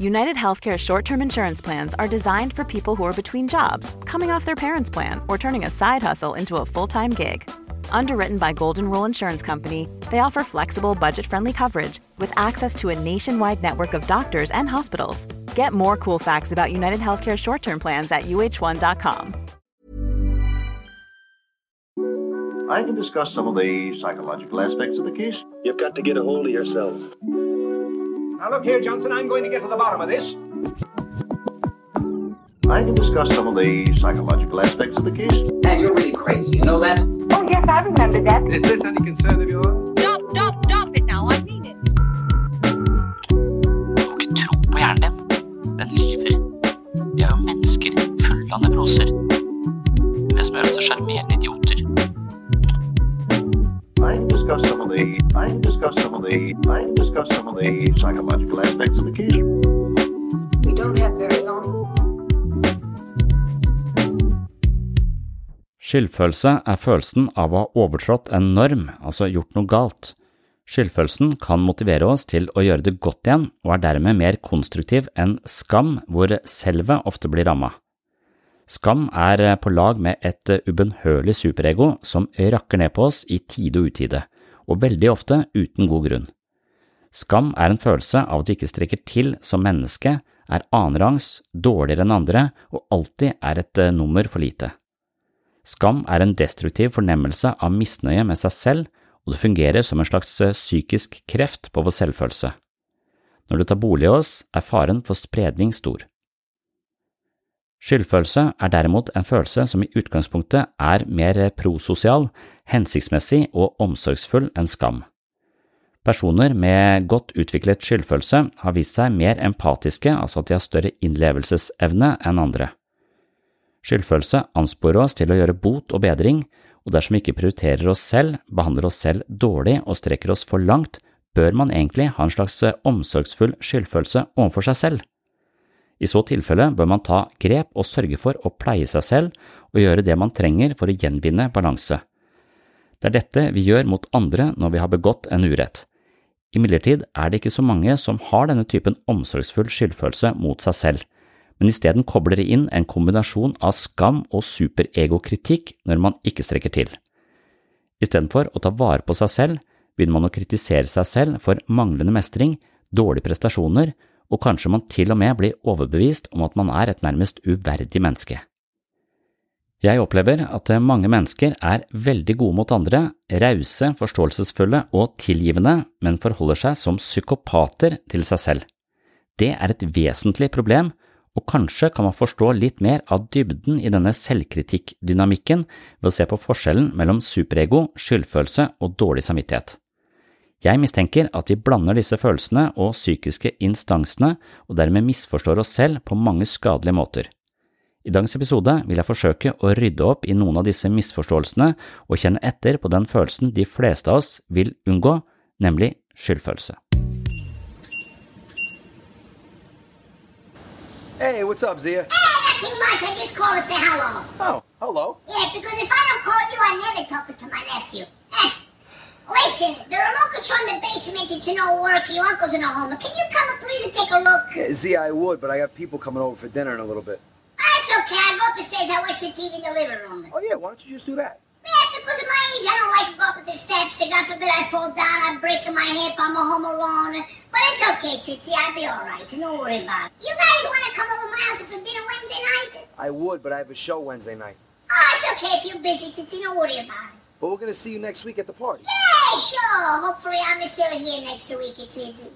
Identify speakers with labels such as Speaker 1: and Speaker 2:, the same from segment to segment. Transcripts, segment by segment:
Speaker 1: United Healthcare short term insurance plans are designed for people who are between jobs, coming off their parents' plan, or turning a side hustle into a full time gig. Underwritten by Golden Rule Insurance Company, they offer flexible, budget friendly coverage with access to a nationwide network of doctors and hospitals. Get more cool facts about United Healthcare short term plans at uh1.com.
Speaker 2: I can discuss some of the psychological aspects of the case.
Speaker 3: You've got to get a hold of yourself.
Speaker 4: Now, look here, Johnson, I'm going to get to the bottom of this.
Speaker 2: I can discuss some of the psychological aspects of the case.
Speaker 4: And you're really crazy, you know that?
Speaker 5: Oh, yes, I remember that.
Speaker 4: Is this any concern of yours?
Speaker 5: Stop, stop, stop it now. I mean it.
Speaker 6: Du må ikke tro på hjernen din. Den lyver. Vi er jo mennesker fulle av nevroser. Det som gjør oss til sjarmerende idioter.
Speaker 2: I discuss some of the I discuss some of the psychological aspects of the case.
Speaker 4: We don't have very long.
Speaker 7: Skyldfølelse er følelsen av å ha overtrådt en norm, altså gjort noe galt. Skyldfølelsen kan motivere oss til å gjøre det godt igjen, og er dermed mer konstruktiv enn skam, hvor selvet ofte blir ramma. Skam er på lag med et ubønnhørlig superego som rakker ned på oss i tide og utide, og veldig ofte uten god grunn. Skam er en følelse av at du ikke strekker til som menneske, er annenrangs, dårligere enn andre og alltid er et nummer for lite. Skam er en destruktiv fornemmelse av misnøye med seg selv, og det fungerer som en slags psykisk kreft på vår selvfølelse. Når du tar bolig i oss, er faren for spredning stor. Skyldfølelse er derimot en følelse som i utgangspunktet er mer prososial, hensiktsmessig og omsorgsfull enn skam. Personer med godt utviklet skyldfølelse har vist seg mer empatiske, altså at de har større innlevelsesevne enn andre. Skyldfølelse ansporer oss til å gjøre bot og bedring, og dersom vi ikke prioriterer oss selv, behandler oss selv dårlig og strekker oss for langt, bør man egentlig ha en slags omsorgsfull skyldfølelse overfor seg selv. I så tilfelle bør man ta grep og sørge for å pleie seg selv og gjøre det man trenger for å gjenvinne balanse. Det er dette vi gjør mot andre når vi har begått en urett. Imidlertid er det ikke så mange som har denne typen omsorgsfull skyldfølelse mot seg selv men isteden kobler det inn en kombinasjon av skam og superegokritikk når man ikke strekker til. Istedenfor å ta vare på seg selv, begynner man å kritisere seg selv for manglende mestring, dårlige prestasjoner, og kanskje man til og med blir overbevist om at man er et nærmest uverdig menneske. Jeg opplever at mange mennesker er veldig gode mot andre, rause, forståelsesfulle og tilgivende, men forholder seg som psykopater til seg selv. Det er et vesentlig problem, og kanskje kan man forstå litt mer av dybden i denne selvkritikkdynamikken ved å se på forskjellen mellom superego, skyldfølelse og dårlig samvittighet. Jeg mistenker at vi blander disse følelsene og psykiske instansene og dermed misforstår oss selv på mange skadelige måter. I dagens episode vil jeg forsøke å rydde opp i noen av disse misforståelsene og kjenne etter på den følelsen de fleste av oss vil unngå, nemlig skyldfølelse.
Speaker 8: Hey, what's up, Zia?
Speaker 9: Hey, nothing much. I just called to say hello.
Speaker 8: Oh, hello.
Speaker 9: Yeah, because if I don't call you, I never talk to my nephew. Eh. Listen, the remote control in the basement, it's no work. Your uncle's in a home. Can you come up, please, and take a look?
Speaker 8: Yeah, Z, I would, but I got people coming over for dinner in a little bit.
Speaker 9: That's okay. I go up the stairs. I watch the TV in the living room.
Speaker 8: Oh, yeah, why don't you just do that?
Speaker 9: Yeah, because of my age, I don't like to go up the steps. And God forbid I fall down, I'm breaking my hip, I'm a home alone. But it's okay, Titsy. I'll be all right. Don't worry about it. You guys want to come over my house for dinner Wednesday night?
Speaker 8: I would, but I have a show Wednesday night.
Speaker 9: Oh, it's okay if you're busy, Titsy. Don't worry about it.
Speaker 8: But we're going to see you next week at the party.
Speaker 9: Yeah, sure. Hopefully I'm still here next week, Titsy.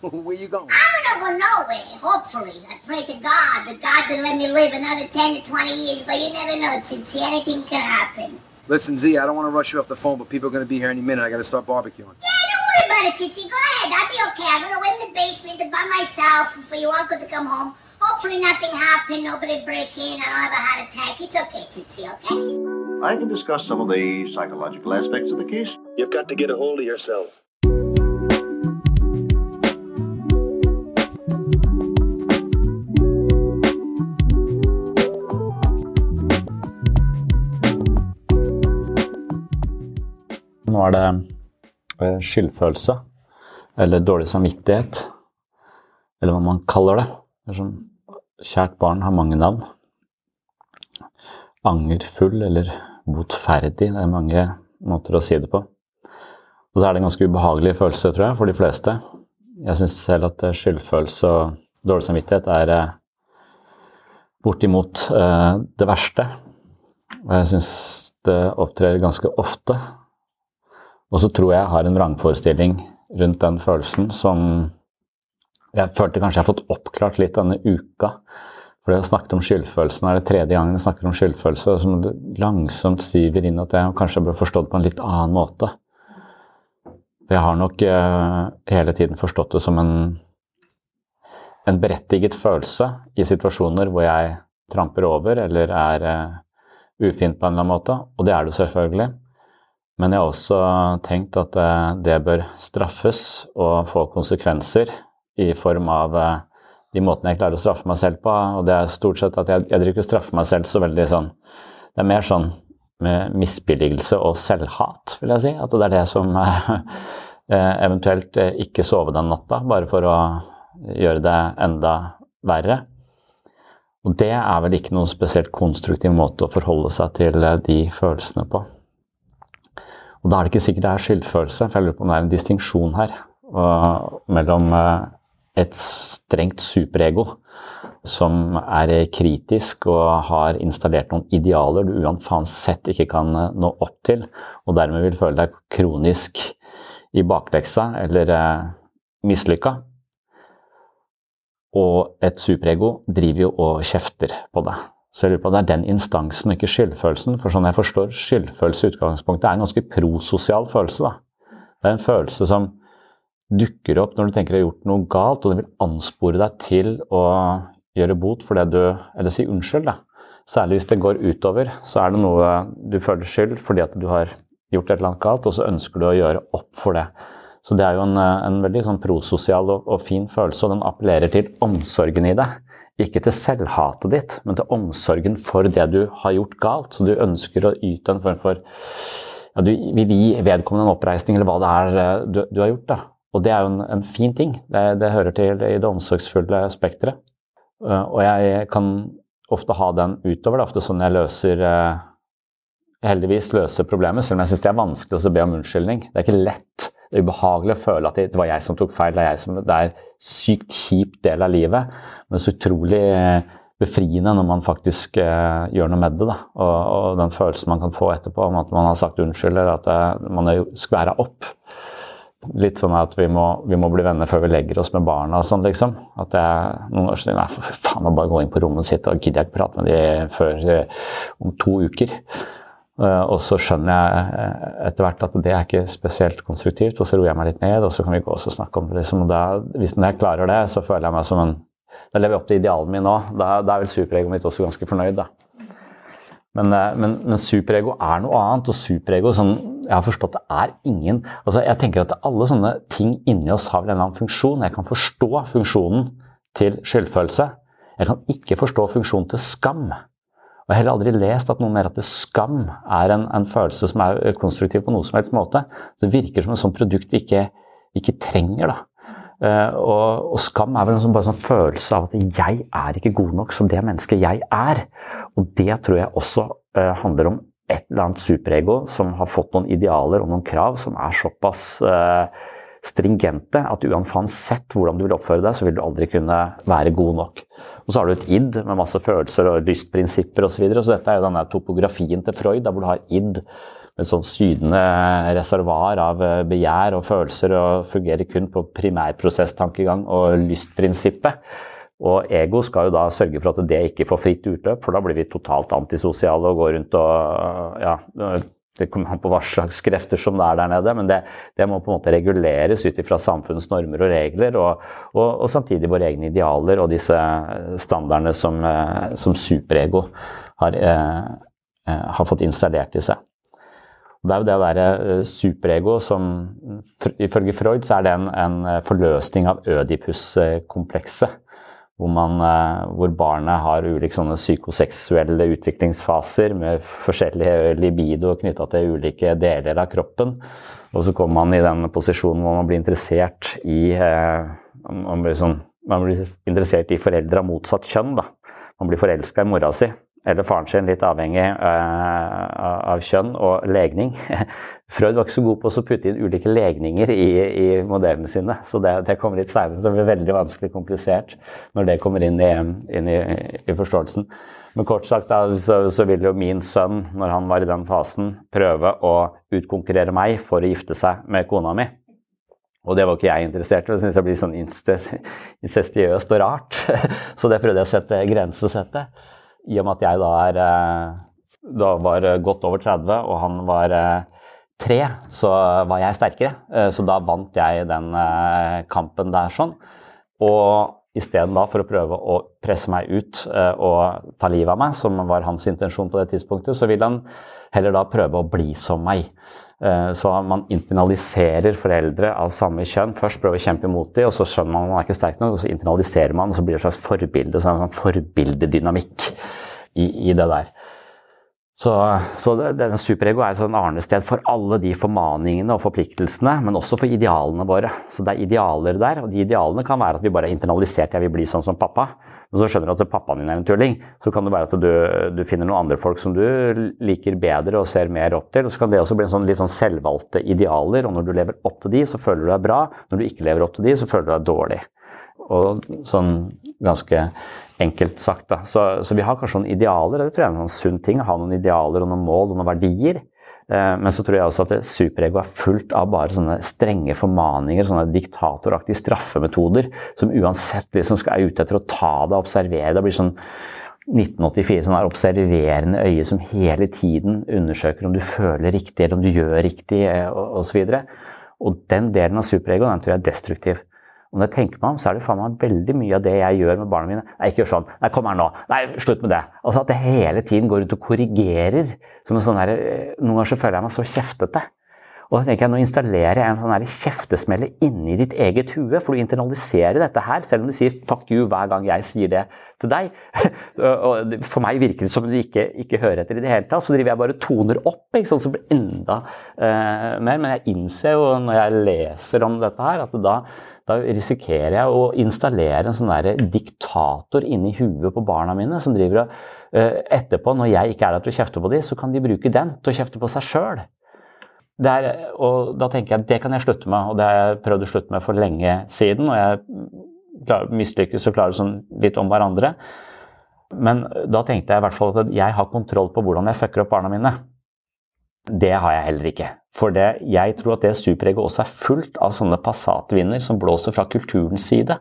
Speaker 8: Where you going?
Speaker 9: I'm gonna go nowhere, hopefully. I pray to God, the God that let me live another 10 to 20 years, but you never know, Titsy. Anything can happen.
Speaker 8: Listen, Z, I don't want to rush you off the phone, but people are going to be here any minute. I got to start barbecuing.
Speaker 9: Yeah, don't worry about it, Titsy. Go ahead. I'll be okay. I'm gonna wait in the basement by myself for your uncle to come home. Hopefully nothing happened, nobody break in, I don't have a heart attack. It's okay, Titsy, okay?
Speaker 2: I can discuss some of the psychological aspects of the case.
Speaker 3: You've got to get a hold of yourself.
Speaker 7: Nå er det eh, skyldfølelse, eller dårlig samvittighet, eller hva man kaller det. kjært barn har mange navn. Angerfull eller botferdig, det er mange måter å si det på. Og så er det en ganske ubehagelig følelse, tror jeg, for de fleste. Jeg syns selv at eh, skyldfølelse og dårlig samvittighet er eh, bortimot eh, det verste. Og jeg syns det opptrer ganske ofte. Og så tror jeg jeg har en vrangforestilling rundt den følelsen som jeg følte kanskje jeg har fått oppklart litt denne uka. For jeg har snakket om skyldfølelsen, er det tredje gangen jeg snakker om skyldfølelse, som langsomt siver inn at jeg kanskje bør forstå det på en litt annen måte. Jeg har nok eh, hele tiden forstått det som en, en berettiget følelse i situasjoner hvor jeg tramper over eller er eh, ufin på en eller annen måte, og det er det selvfølgelig. Men jeg har også tenkt at eh, det bør straffes og få konsekvenser i form av de måtene jeg klarer å straffe meg selv på. Og det er stort sett at jeg, jeg driver ikke og straffer meg selv så veldig sånn Det er mer sånn med misbilligelse og selvhat, vil jeg si. At det er det som eh, eventuelt ikke sove den natta, bare for å gjøre det enda verre. Og det er vel ikke noen spesielt konstruktiv måte å forholde seg til de følelsene på. Og da er det ikke sikkert det er skyldfølelse, for jeg lurer på om det er en distinksjon her og, mellom et strengt superego som er kritisk og har installert noen idealer du uansett ikke kan nå opp til, og dermed vil føle deg kronisk i bakleksa eller eh, mislykka. Og et superego driver jo og kjefter på deg. Så jeg lurer på det er den instansen, ikke skyldfølelsen. For sånn jeg forstår skyldfølelse i utgangspunktet, er en ganske prososial følelse. da. Det er en følelse som dukker opp når du tenker du har gjort noe galt, og det vil anspore deg til å gjøre bot for det du Eller si unnskyld, da. Særlig hvis det går utover, så er det noe du føler skyld fordi at du har gjort et eller annet galt, og så ønsker du å gjøre opp for det. Så det er jo en, en veldig sånn prososial og, og, fin følelse, og den appellerer til omsorgen i deg. Ikke til selvhatet ditt, men til omsorgen for det du har gjort galt. Så du ønsker å yte en form for ja, Du vil gi vedkommende en oppreisning, eller hva det er eh, du, du har gjort. da. Og det er jo en, en fin ting. Det, det, hører til i det omsorgsfulle spekteret. Uh, og jeg kan ofte ha den utover. Det er ofte sånn jeg løser uh, heldigvis løser problemet, selv om jeg syns det er vanskelig å be om unnskyldning. Det er ikke lett. Det er ubehagelig å føle at det, det var jeg som tok feil. Det er, som, det er sykt kjip del av livet, men så utrolig befriende når man faktisk uh, gjør noe med det. Da. Og, og, den følelsen man kan få etterpå om at man har sagt unnskyld, eller at man er skværa opp. Litt sånn at vi må, vi må, bli venner før vi legger oss med barna og sånn, liksom. At jeg noen år siden nei, for faen, må bare gå inn på rommet sitt og gidder jeg ikke prate med de før om to uker. Uh, og så skjønner jeg etter hvert at det er ikke spesielt konstruktivt, og så roer jeg meg litt ned, og så kan vi gå og snakke om det. Liksom. Og da, hvis jeg klarer det, så føler jeg meg som en Da lever jeg opp til idealen min nå. Da, da er vel superegoet mitt også ganske fornøyd, da. Men, men, men, superego er noe annet. Og superego, sånn, jeg har forstått det er ingen altså Jeg tenker at alle sånne ting inni oss har vel en eller annen funksjon. Jeg kan forstå funksjonen til skyldfølelse. Jeg kan ikke forstå funksjonen til skam. Og jeg har heller aldri lest at noen mener at skam er en, en, følelse som er konstruktiv på noe som helst måte. Det virker som et sånt produkt vi ikke, ikke trenger. da. Uh, og, og, skam er vel en sånn, bare sånn følelse av at jeg er ikke god nok som det mennesket jeg er. Og det tror jeg også uh, handler om et eller annet superego som har fått noen idealer og noen krav som er såpass uh, stringente at uansett hvordan du vil oppføre deg, så vil du aldri kunne være god nok. Og så har du et id med masse følelser og lystprinsipper osv. Så, videre. så dette er jo denne topografien til Freud, der hvor du har id med et sånn sydende reservoar av eh, begjær og følelser og fungerer kun på primærprosesstankegang og lystprinsippet. Og ego skal jo da sørge for at det ikke får fritt utløp, for da blir vi totalt antisosiale og går rundt og ja, det kommer an på hva slags krefter som det er der nede, men det, det må på en måte reguleres ut ifra samfunnets normer og regler, og, og, og, samtidig våre egne idealer og disse standardene som, eh, som superego har, eh, eh, har, fått installert i seg. Det er jo det derre superego som ifølge Freud så er det en, en forløsning av Ødipus-komplekset hvor, man, eh, hvor, barnet har ulike psykoseksuelle utviklingsfaser med forskjellige libido knytta til ulike deler av kroppen. Og så kommer man i den posisjonen hvor man blir interessert i eh, man, blir sånn, man blir interessert i foreldre av motsatt kjønn. Da. Man blir forelska i mora si eller faren sin, litt avhengig uh, av kjønn og legning. Freud var ikke så god på å putte inn ulike legninger i, i modellene sine, så det, det kommer litt seinere. Det blir veldig vanskelig komplisert når det kommer inn i, inn i, i forståelsen. Men kort sagt da, så, så, vil jo min sønn, når han var i den fasen, prøve å utkonkurrere meg for å gifte seg med kona mi. Og det var ikke jeg interessert i. Det syns jeg blir sånn incestiøst og rart. Så det prøvde jeg å sette grensesette i og med at jeg da, er, eh, da var godt over 30 og han var eh, tre, så var jeg sterkere. Eh, så da vant jeg den kampen der sånn. Og isteden for å prøve å presse meg ut og ta livet av meg, som var hans intensjon på det tidspunktet, så ville han heller da prøve å bli som meg. Så man internaliserer foreldre av samme kjønn. Først prøver å kjempe imot dem, og så skjønner man at man er ikke sterk nok, og så internaliserer man, og så blir det et slags forbilde. Så en sånn forbildedynamikk i, i det der. Så, så denne superego er et sånn arnested for alle de formaningene og forpliktelsene, men også for idealene våre. Så det er idealer der, og de idealene kan være at vi bare er internalisert, jeg vil bli sånn som pappa. Men så skjønner du at pappaen din er en tulling. Så kan det være at du, du, finner noen andre folk som du liker bedre og ser mer opp til. Og så kan det også bli en sånn, litt sånn selvvalgte idealer, og når du lever opp til de, så føler du deg bra. Når du ikke lever opp til de, så føler du deg dårlig. Og sånn ganske enkelt sagt. Da. Så, så, vi har kanskje noen idealer, det tror jeg er en sunn ting. Å ha noen idealer og noen mål og noen verdier. Eh, men så tror jeg også at superego er fullt av bare sånne strenge formaninger, sånne diktatoraktige straffemetoder, som uansett liksom skal er ute etter å ta deg, observere deg. blir sånn 1984 sånn der observerende øye som hele tiden undersøker om du føler riktig, eller om du gjør riktig, osv. Eh, og, og, og den delen av superego den tror jeg er destruktiv. Og når jeg tenker meg om, så er det faen meg veldig mye av det jeg gjør med barna mine. Nei, ikke gjør sånn. Nei, kom her nå. Nei, slutt med det. Altså At jeg hele tiden går rundt og korrigerer. Som en sånn der, eh, Noen ganger så føler jeg meg så kjeftete. Og da tenker jeg, Nå installerer jeg en sånn kjeftesmelle inni ditt eget hue, for du internaliserer dette her, selv om du sier 'fuck you' hver gang jeg sier det til deg. og For meg virker det som du ikke, ikke hører etter i det hele tatt. Så driver jeg bare toner opp, ikke sant, så blir enda uh, mer. Men jeg innser jo når jeg leser om dette her, at da da risikerer jeg å installere en sånn der diktator inni huet på barna mine, som driver og uh, Etterpå, når jeg ikke er der til å kjefte på dem, så kan de bruke den til å kjefte på seg sjøl. Og da tenker jeg at det kan jeg slutte med, og det har jeg prøvd å slutte med for lenge siden. Og jeg mislykkes og klarer sånn litt om hverandre. Men da tenkte jeg i hvert fall at jeg har kontroll på hvordan jeg fucker opp barna mine. Det har jeg heller ikke. For det, jeg tror at det superegget også er fullt av sånne passatvinder som blåser fra kulturens side.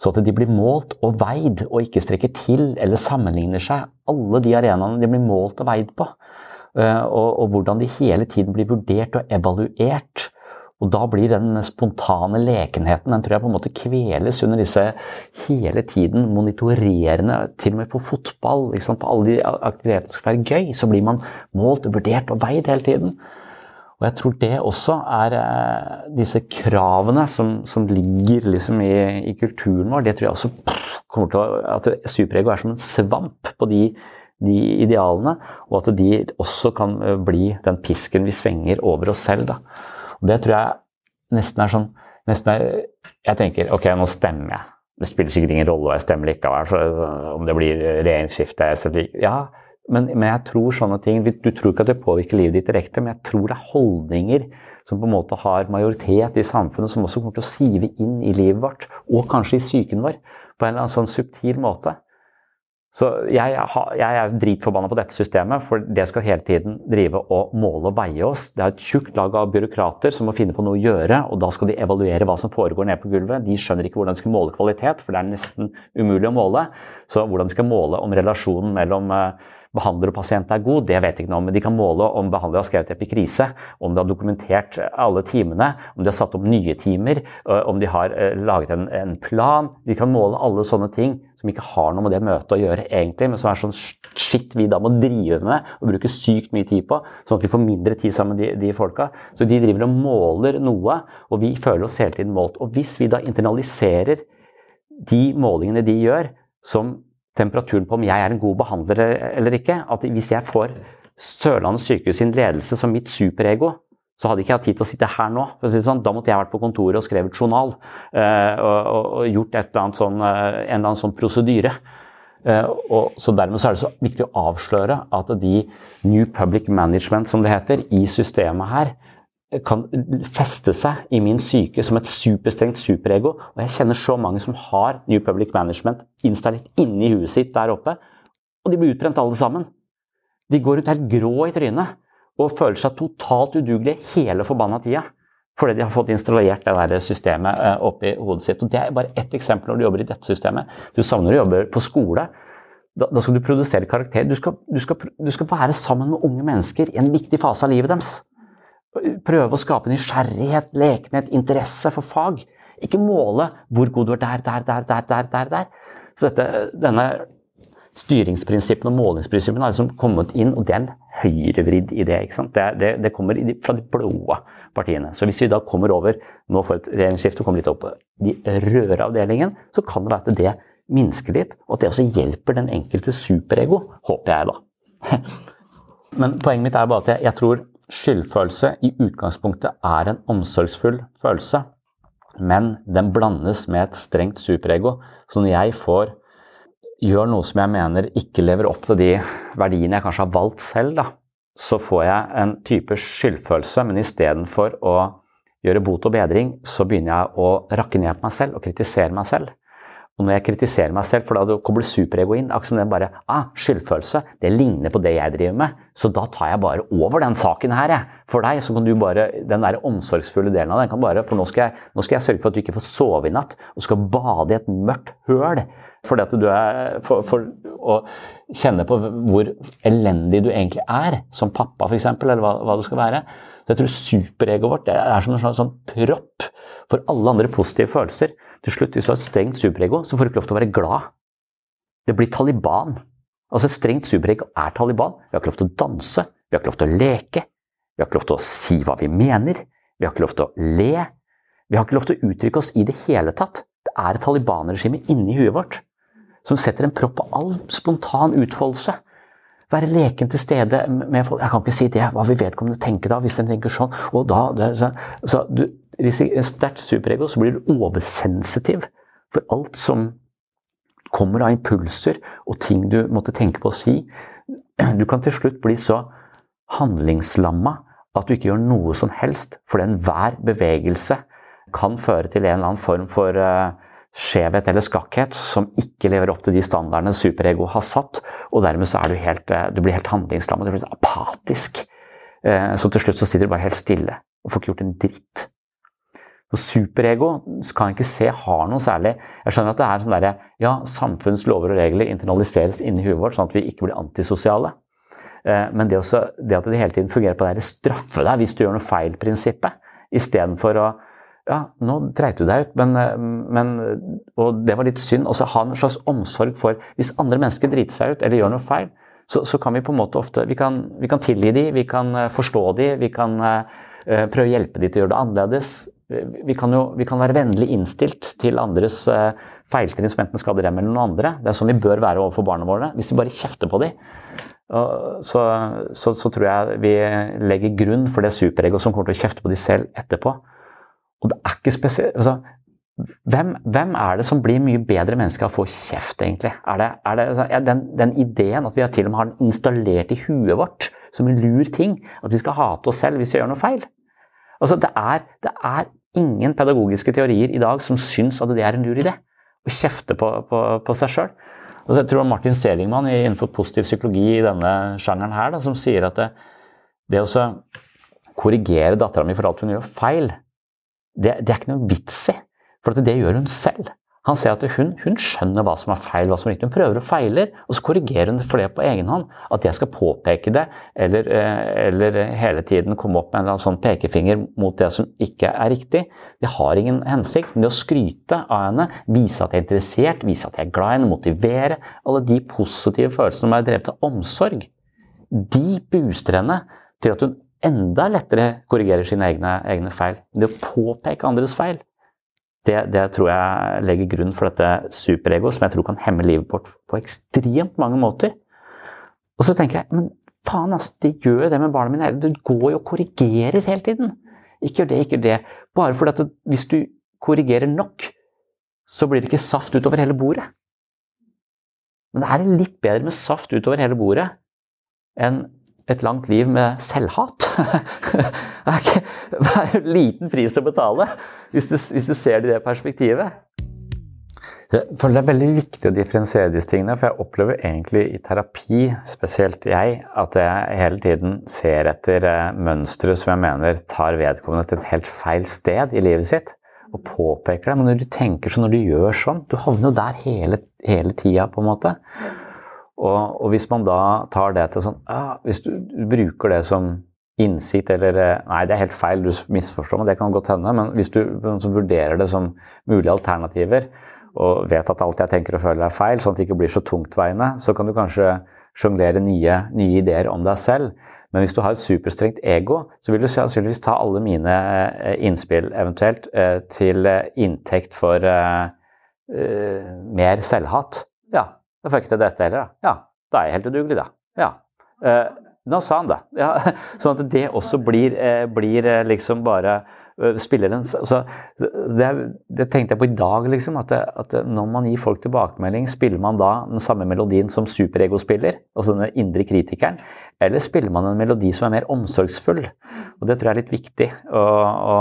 Speaker 7: Så at de blir målt og veid og ikke strekker til eller sammenligner seg. Alle de arenaene de blir målt og veid på. Eh, og, og hvordan de hele tiden blir vurdert og evaluert. Og da blir den spontane lekenheten den tror jeg på en måte kveles under disse hele tiden monitorerende, til og med på fotball, på alle de aktivitetene som skal være gøy, så blir man målt, vurdert og veid hele tiden. Og jeg tror det også er eh, disse kravene som, som ligger liksom i, i, kulturen vår, det tror jeg også kommer til å At superego er som en svamp på de de idealene, og at de også kan eh, bli den pisken vi svenger over oss selv. Da. Og det tror jeg nesten er sånn nesten er, Jeg tenker ok, nå stemmer jeg. Det spiller sikkert ingen rolle hva jeg stemmer likevel, for eh, om det blir regjeringsskifte Ja, men, men, jeg tror sånne ting Du tror ikke at det påvirker livet ditt direkte, men jeg tror det er holdninger som på en måte har majoritet i samfunnet, som også kommer til å sive inn i livet vårt, og kanskje i psyken vår, på en eller annen sånn subtil måte. Så jeg, jeg er dritforbanna på dette systemet, for det skal hele tiden drive og måle og veie oss. Det er et tjukt lag av byråkrater som må finne på noe å gjøre, og da skal de evaluere hva som foregår nede på gulvet. De skjønner ikke hvordan de skal måle kvalitet, for det er nesten umulig å måle. Så hvordan de skal måle om relasjonen mellom uh, behandler og pasient er god, det vet jeg ikke noe om. Men de kan måle om behandler har skrevet epikrise, om de har dokumentert alle timene, om de har satt opp nye timer, om de har laget en, en plan. De kan måle alle sånne ting som ikke har noe med det møtet å gjøre, egentlig, men som er sånn shit vi da må drive med og bruke sykt mye tid på, sånn at vi får mindre tid sammen med de, de folka. Så de driver og måler noe, og vi føler oss hele tiden målt. Og hvis vi da internaliserer de målingene de gjør, som temperaturen på om jeg er en god behandler eller ikke. At hvis jeg får Sørlandet sykehus sin ledelse som mitt superego, så hadde ikke jeg hatt tid til å sitte her nå. Sånn. Da måtte jeg vært på kontoret og skrevet journal uh, og, og, gjort sånn, uh, en eller annen sånn prosedyre. Uh, og, så Dermed så er det så viktig å avsløre at de New Public Management, som det heter, i systemet her, kan feste seg i min syke som et superstrengt superego. Og jeg kjenner så mange som har New Public Management installert inni huet sitt der oppe. Og de blir utbrent alle sammen. De går rundt helt grå i trynet og føler seg totalt udugelige hele forbanna tida. Fordi de har fått installert det der systemet eh, oppi hodet sitt. Og Det er bare ett eksempel når du jobber i dette systemet. Du savner å jobbe på skole. Da, da skal du produsere karakter. Du skal, du, skal, du skal være sammen med unge mennesker i en viktig fase av livet deres prøve å skape nysgjerrighet, lekenhet, interesse for fag. Ikke måle hvor god du er der, der, der, der, der, der. Så dette, denne styringsprinsippene og målingsprinsippene har liksom kommet inn, og det er en høyrevridd idé. ikke sant? Det, det, det kommer fra de blå partiene. Så hvis vi da kommer over nå får et regjeringsskifte og kommer litt opp på de røde avdelingen, så kan det være at det minsker litt, og at det også hjelper den enkelte superego, håper jeg da. Men poenget mitt er bare at jeg, jeg tror Skyldfølelse i utgangspunktet er en omsorgsfull følelse, men den blandes med et strengt superego. Så når jeg får gjør noe som jeg mener ikke lever opp til de verdiene jeg kanskje har valgt selv, da, så får jeg en type skyldfølelse, men istedenfor å gjøre bot og bedring, så begynner jeg å rakke ned på meg selv og kritisere meg selv. Og når jeg kritiserer meg selv, for da kommer superego inn, akkurat som den bare ah, Skyldfølelse, det ligner på det jeg driver med, så da tar jeg bare over den saken her, jeg. For deg, så kan du bare Den der omsorgsfulle delen av den kan bare For nå skal, jeg, nå skal jeg sørge for at du ikke får sove i natt, og skal bade i et mørkt høl. Fordi at du er for, for å kjenne på hvor elendig du egentlig er, som pappa f.eks., eller hva, hva, det skal være. Så jeg tror superegoet vårt er som en sånn, sånn propp for alle andre positive følelser. Til slutt, hvis du har et strengt superego, så får du ikke lov til å være glad. Det blir Taliban. Altså Et strengt superego er Taliban. Vi har ikke lov til å danse, vi har ikke lov til å leke, vi har ikke lov til å si hva vi mener, vi har ikke lov til å le. Vi har ikke lov til å uttrykke oss i det hele tatt. Det er et Taliban-regime inni huet vårt som setter en propp på all spontan utfoldelse. Være leken til stede med folk. Jeg kan ikke si det, hva vil vedkommende tenke da, hvis den tenker sånn? Og da, det, så, så du, sterkt superego, så blir du oversensitiv for alt som kommer av impulser og ting du måtte tenke på å si. Du kan til slutt bli så handlingslamma at du ikke gjør noe som helst, for enhver bevegelse kan føre til en eller annen form for uh, skjevhet eller skakkhet som ikke lever opp til de standardene superego har satt. Og dermed så er du helt, uh, du blir helt handlingslammet. du blir apatisk. Uh, så til slutt så sitter du bare helt stille og får ikke gjort en dritt. Og superego kan jeg ikke se har noe særlig Jeg skjønner at det er sånn derre Ja, samfunns lover og regler internaliseres inni huet vårt, sånn at vi ikke blir antisosiale. Eh, men det, også, det at det hele tiden fungerer på det straffe deg hvis du gjør noe feil-prinsippet, istedenfor å ja, nå dreit du deg ut, men, eh, men, Og det var litt synd. Også ha en slags omsorg for Hvis andre mennesker driter seg ut eller gjør noe feil, så, så kan vi på en måte ofte Vi kan, vi kan tilgi dem, vi kan eh, forstå dem, vi kan prøve å hjelpe dem til å gjøre det annerledes vi kan jo vi kan være vennlig innstilt til andres uh, feiltrinn som enten skader dem eller noen andre. Det er sånn vi bør være overfor barna våre. Hvis vi bare kjefter på dem, uh, så, så, så, tror jeg vi legger grunn for det superegoet som kommer til å kjefte på dem selv etterpå. Og det er ikke spesielt altså, hvem, hvem, er det som blir mye bedre mennesker av å få kjeft, egentlig? Er det, er det altså, den, den, ideen at vi til og med har den installert i huet vårt som en lur ting, at vi skal hate oss selv hvis vi gjør noe feil? Altså, det er, det er ingen pedagogiske teorier i dag som syns at det er en lur idé. Å kjefte på, på, på seg sjøl. Jeg tror Martin Selingmann innenfor positiv psykologi i denne sjangeren her, da, som sier at det, det å korrigere dattera mi for alt hun gjør feil, det, det er ikke noe vits i. For det gjør hun selv. Han ser at hun, hun, skjønner hva som er feil, hva som er riktig. Hun prøver og feiler, og så korrigerer hun for det på egen hånd. At jeg skal påpeke det, eller, eh, eller hele tiden komme opp med en sånn pekefinger mot det som ikke er riktig, det har ingen hensikt. Men det å skryte av henne, vise at jeg er interessert, vise at jeg er glad i henne, motivere Alle de positive følelsene som er drevet av omsorg, de booster henne til at hun enda lettere korrigerer sine egne, egne feil. Det å påpeke andres feil det, det, tror jeg legger grunn for dette superegoet, som jeg tror kan hemme livet vårt på ekstremt mange måter. Og så tenker jeg men faen, altså, de gjør jo det med barna mine. Det går jo og korrigerer hele tiden. Ikke gjør det, ikke gjør det. Bare fordi at hvis du korrigerer nok, så blir det ikke saft utover hele bordet. Men det er litt bedre med saft utover hele bordet enn et langt liv med selvhat. det er, en liten pris å betale, hvis du, hvis du ser det i det perspektivet. For Det er veldig viktig å differensiere disse tingene. For jeg opplever egentlig i terapi, spesielt jeg, at jeg hele tiden ser etter eh, mønstre som jeg mener tar vedkommende til et helt feil sted i livet sitt. Og påpeker det. Men når du tenker sånn, når du gjør sånn, du havner jo der hele, hele tida, på en måte. Og, og, hvis man da tar det til sånn ah, Hvis du, du, bruker det som innsikt eller eh, Nei, det er helt feil, du misforstår meg, det kan godt hende. Men hvis du vurderer det som mulige alternativer, og vet at alt jeg tenker og føler er feil, sånn at det ikke blir så tungtveiende, så kan du kanskje sjonglere nye, nye, ideer om deg selv. Men hvis du har et superstrengt ego, så vil du sannsynligvis ta alle mine eh, innspill eventuelt eh, til inntekt for mer selvhat. Da får jeg ikke til dette heller, da. Ja, da er jeg helt udugelig, da. Ja. Eh, nå sa han det. Ja, sånn at det også blir, eh, blir eh, liksom bare eh, spiller en altså, det, det, tenkte jeg på i dag, liksom. At, det, at, når man gir folk tilbakemelding, spiller man da den samme melodien som superego spiller? Altså den indre kritikeren? Eller spiller man en melodi som er mer omsorgsfull? Og Det tror jeg er litt viktig å, å,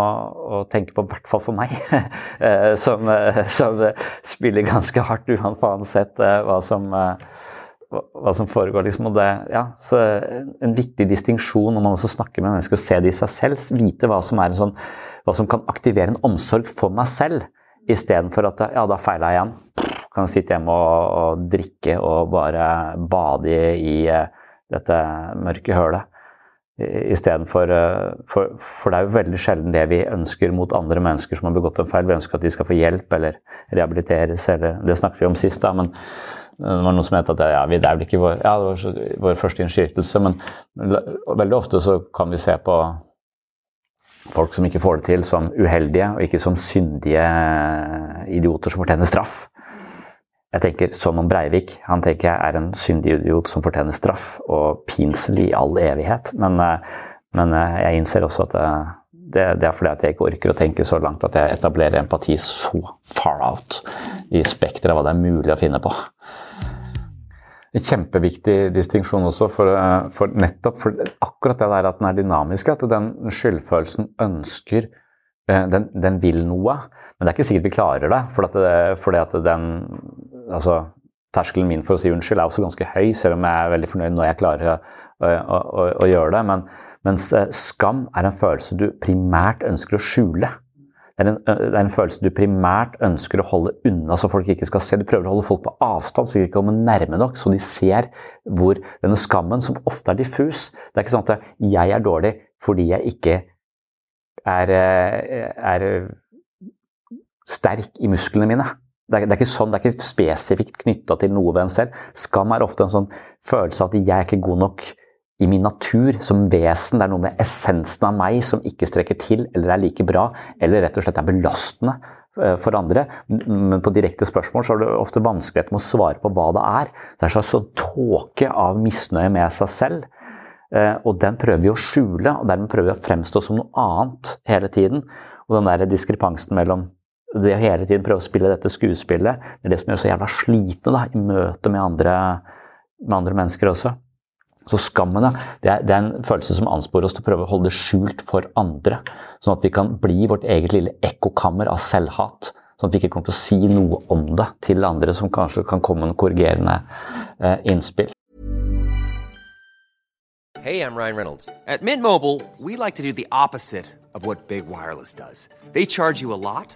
Speaker 7: å tenke på, i hvert fall for meg, eh, som, eh, som, spiller ganske hardt uansett eh, hva som, hva som foregår. Liksom. Det, ja, en viktig distinksjon når man også snakker med mennesker og ser det i seg selv. Vite hva som, sånn, hva som kan aktivere en omsorg for meg selv, istedenfor at ja, da feila jeg igjen. Kan jeg sitte hjemme og, og drikke og bare bade i, i dette mørke hølet. Istedenfor eh, for, for det er jo veldig sjelden det vi ønsker mot andre mennesker som har begått en feil. Vi ønsker at de skal få hjelp eller rehabiliteres, eller Det snakket vi om sist, da. men det var noe som het at ja, det er vel ikke vår, ja, vår første innskytelse, men veldig ofte så kan vi se på folk som ikke får det til, som uheldige og ikke som syndige idioter som fortjener straff. Jeg tenker som om Breivik. Han tenker jeg er en syndig idiot som fortjener straff og pinsel i all evighet. Men, eh, men eh, jeg innser også at eh, det, det, er fordi at jeg ikke orker å tenke så langt at jeg etablerer empati så far out i spekteret av hva det er mulig å finne på. En kjempeviktig distinksjon også, for, for, nettopp for akkurat det der at den er dynamisk. At den skyldfølelsen ønsker den, den, vil noe, men det er ikke sikkert vi klarer det. For at, fordi at den altså, Terskelen min for å si unnskyld er også ganske høy, selv om jeg er veldig fornøyd når jeg klarer å, å, å, å gjøre det. Men, mens eh, skam er en følelse du primært ønsker å skjule. Det er, en, det er, en, følelse du primært ønsker å holde unna så folk ikke skal se. Du prøver å holde folk på avstand så de ikke kommer nærme nok, så de ser hvor denne skammen, som ofte er diffus Det er ikke sånn at jeg er dårlig fordi jeg ikke er, eh, er sterk i musklene mine. Det er, det er, ikke sånn, det er ikke spesifikt knytta til noe ved en selv. Skam er ofte en sånn følelse av at jeg er ikke god nok i min natur som vesen. Det er noe med essensen av meg som ikke strekker til eller er like bra, eller rett og slett er belastende eh, for andre. Men på direkte spørsmål så er det ofte vanskelighet med å svare på hva det er. Det er en slags sånn tåke av misnøye med seg selv. Eh, og den prøver vi å skjule, og dermed prøver vi å fremstå som noe annet hele tiden. Og den der diskrepansen mellom det å hele tiden prøve å spille dette skuespillet, det er det som gjør så jævla slitne da, i møte med andre, med andre mennesker også. Så skammen det er, det er, en følelse som ansporer oss til å prøve å holde det skjult for andre. Sånn at vi kan bli vårt eget lille ekkokammer av selvhat. Sånn at vi ikke kommer til å si noe om det til andre som kanskje kan komme med korrigerende eh, innspill.
Speaker 10: Hey, I'm Ryan Reynolds. At Mint Mobile, we like to do the opposite of what Big Wireless does. They charge you a lot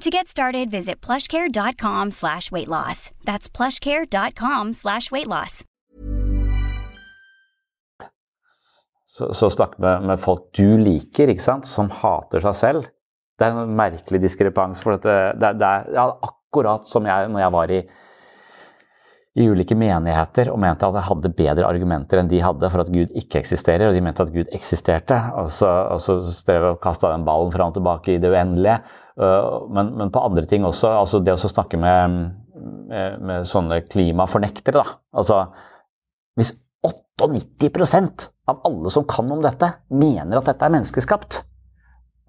Speaker 11: To get started, visit plushcare.com slash weight loss. That's plushcare.com slash weight loss.
Speaker 7: Så, så snakk med, med, folk du liker, ikke sant, som hater seg selv. Det er en merkelig diskrepans. For det, det, det er ja, akkurat som jeg når jeg var i, i ulike menigheter og mente at jeg hadde bedre argumenter enn de hadde for at Gud ikke eksisterer, og de mente at Gud eksisterte. Og så, så strev jeg og den ballen fram og tilbake i det uendelige. Øh, men, men, på andre ting også. altså Det å snakke med, med, med sånne klimafornektere, da. Altså, hvis 98 av alle som kan om dette, mener at dette er menneskeskapt,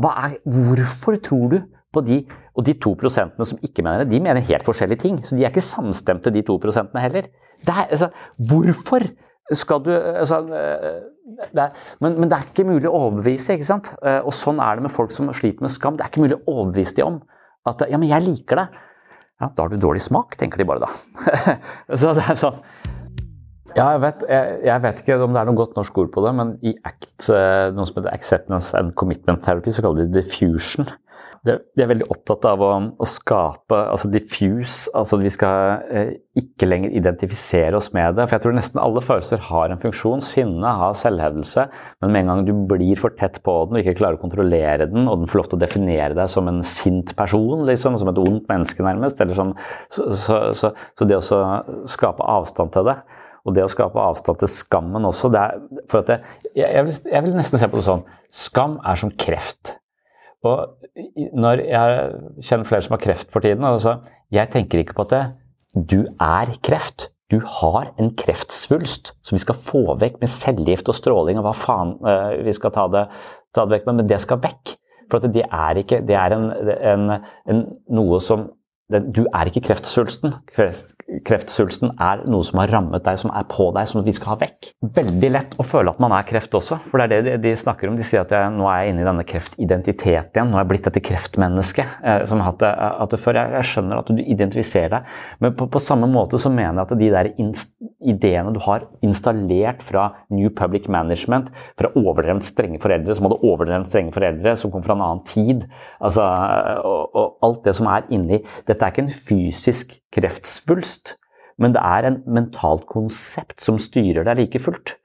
Speaker 7: er, hvorfor tror du på de Og de to prosentene som ikke mener det, de mener helt forskjellige ting. Så de er ikke samstemte, de to prosentene heller. Er, altså, hvorfor skal du altså, er, men, men, det er ikke mulig å overbevise. ikke sant? Eh, og sånn er det med folk som sliter med skam. Det er ikke mulig å overbevise dem om at ja, men jeg liker det. Ja, da har du dårlig smak, tenker de bare da. så det er sånn ja, jeg vet, jeg, jeg vet, ikke om det er noe godt norsk ord på det, men i ACT, eh, noe som heter Acceptance and Commitment Therapy, så kaller de det diffusion. De er veldig opptatt av å, å skape altså diffuse, altså vi skal eh, ikke lenger identifisere oss med det. For jeg tror nesten alle følelser har en funksjon. Sinne har selvhevdelse, men med en gang du blir for tett på den og ikke klarer å kontrollere den, og den får lov til å definere deg som en sint person, liksom, som et ondt menneske nærmest, som, så, så, så, så, det å skape avstand til det og det å skape avstand til skammen også det er, for at det, jeg, jeg, vil, jeg vil nesten se på det sånn Skam er som kreft. Og når jeg kjenner flere som har kreft for tiden, altså, jeg tenker ikke på at det, du er kreft. Du har en kreftsvulst som vi skal få vekk med cellegift og stråling og hva faen uh, vi skal ta det, ta det vekk med, men det skal vekk. For det er ikke Det er en, en, en, noe som du er ikke kreftsvulsten. Kreftsvulsten er noe som har rammet deg, som er på deg, som vi skal ha vekk. Veldig lett å føle at man er kreft også, for det er det de snakker om. De sier at jeg, nå er jeg inne i denne kreftidentiteten igjen. Nå er jeg blitt dette kreftmennesket eh, som har det, hatt det før. Jeg, jeg, skjønner at du identifiserer deg, men på, på, samme måte så mener jeg at de der ideene du har installert fra New Public Management, fra overdrevent strenge foreldre som hadde overdrevent strenge foreldre, som kom fra en annen tid, altså, og, og alt det som er inni det dette er ikke en fysisk kreftsvulst, men det er en mentalt konsept som styrer deg like fullt.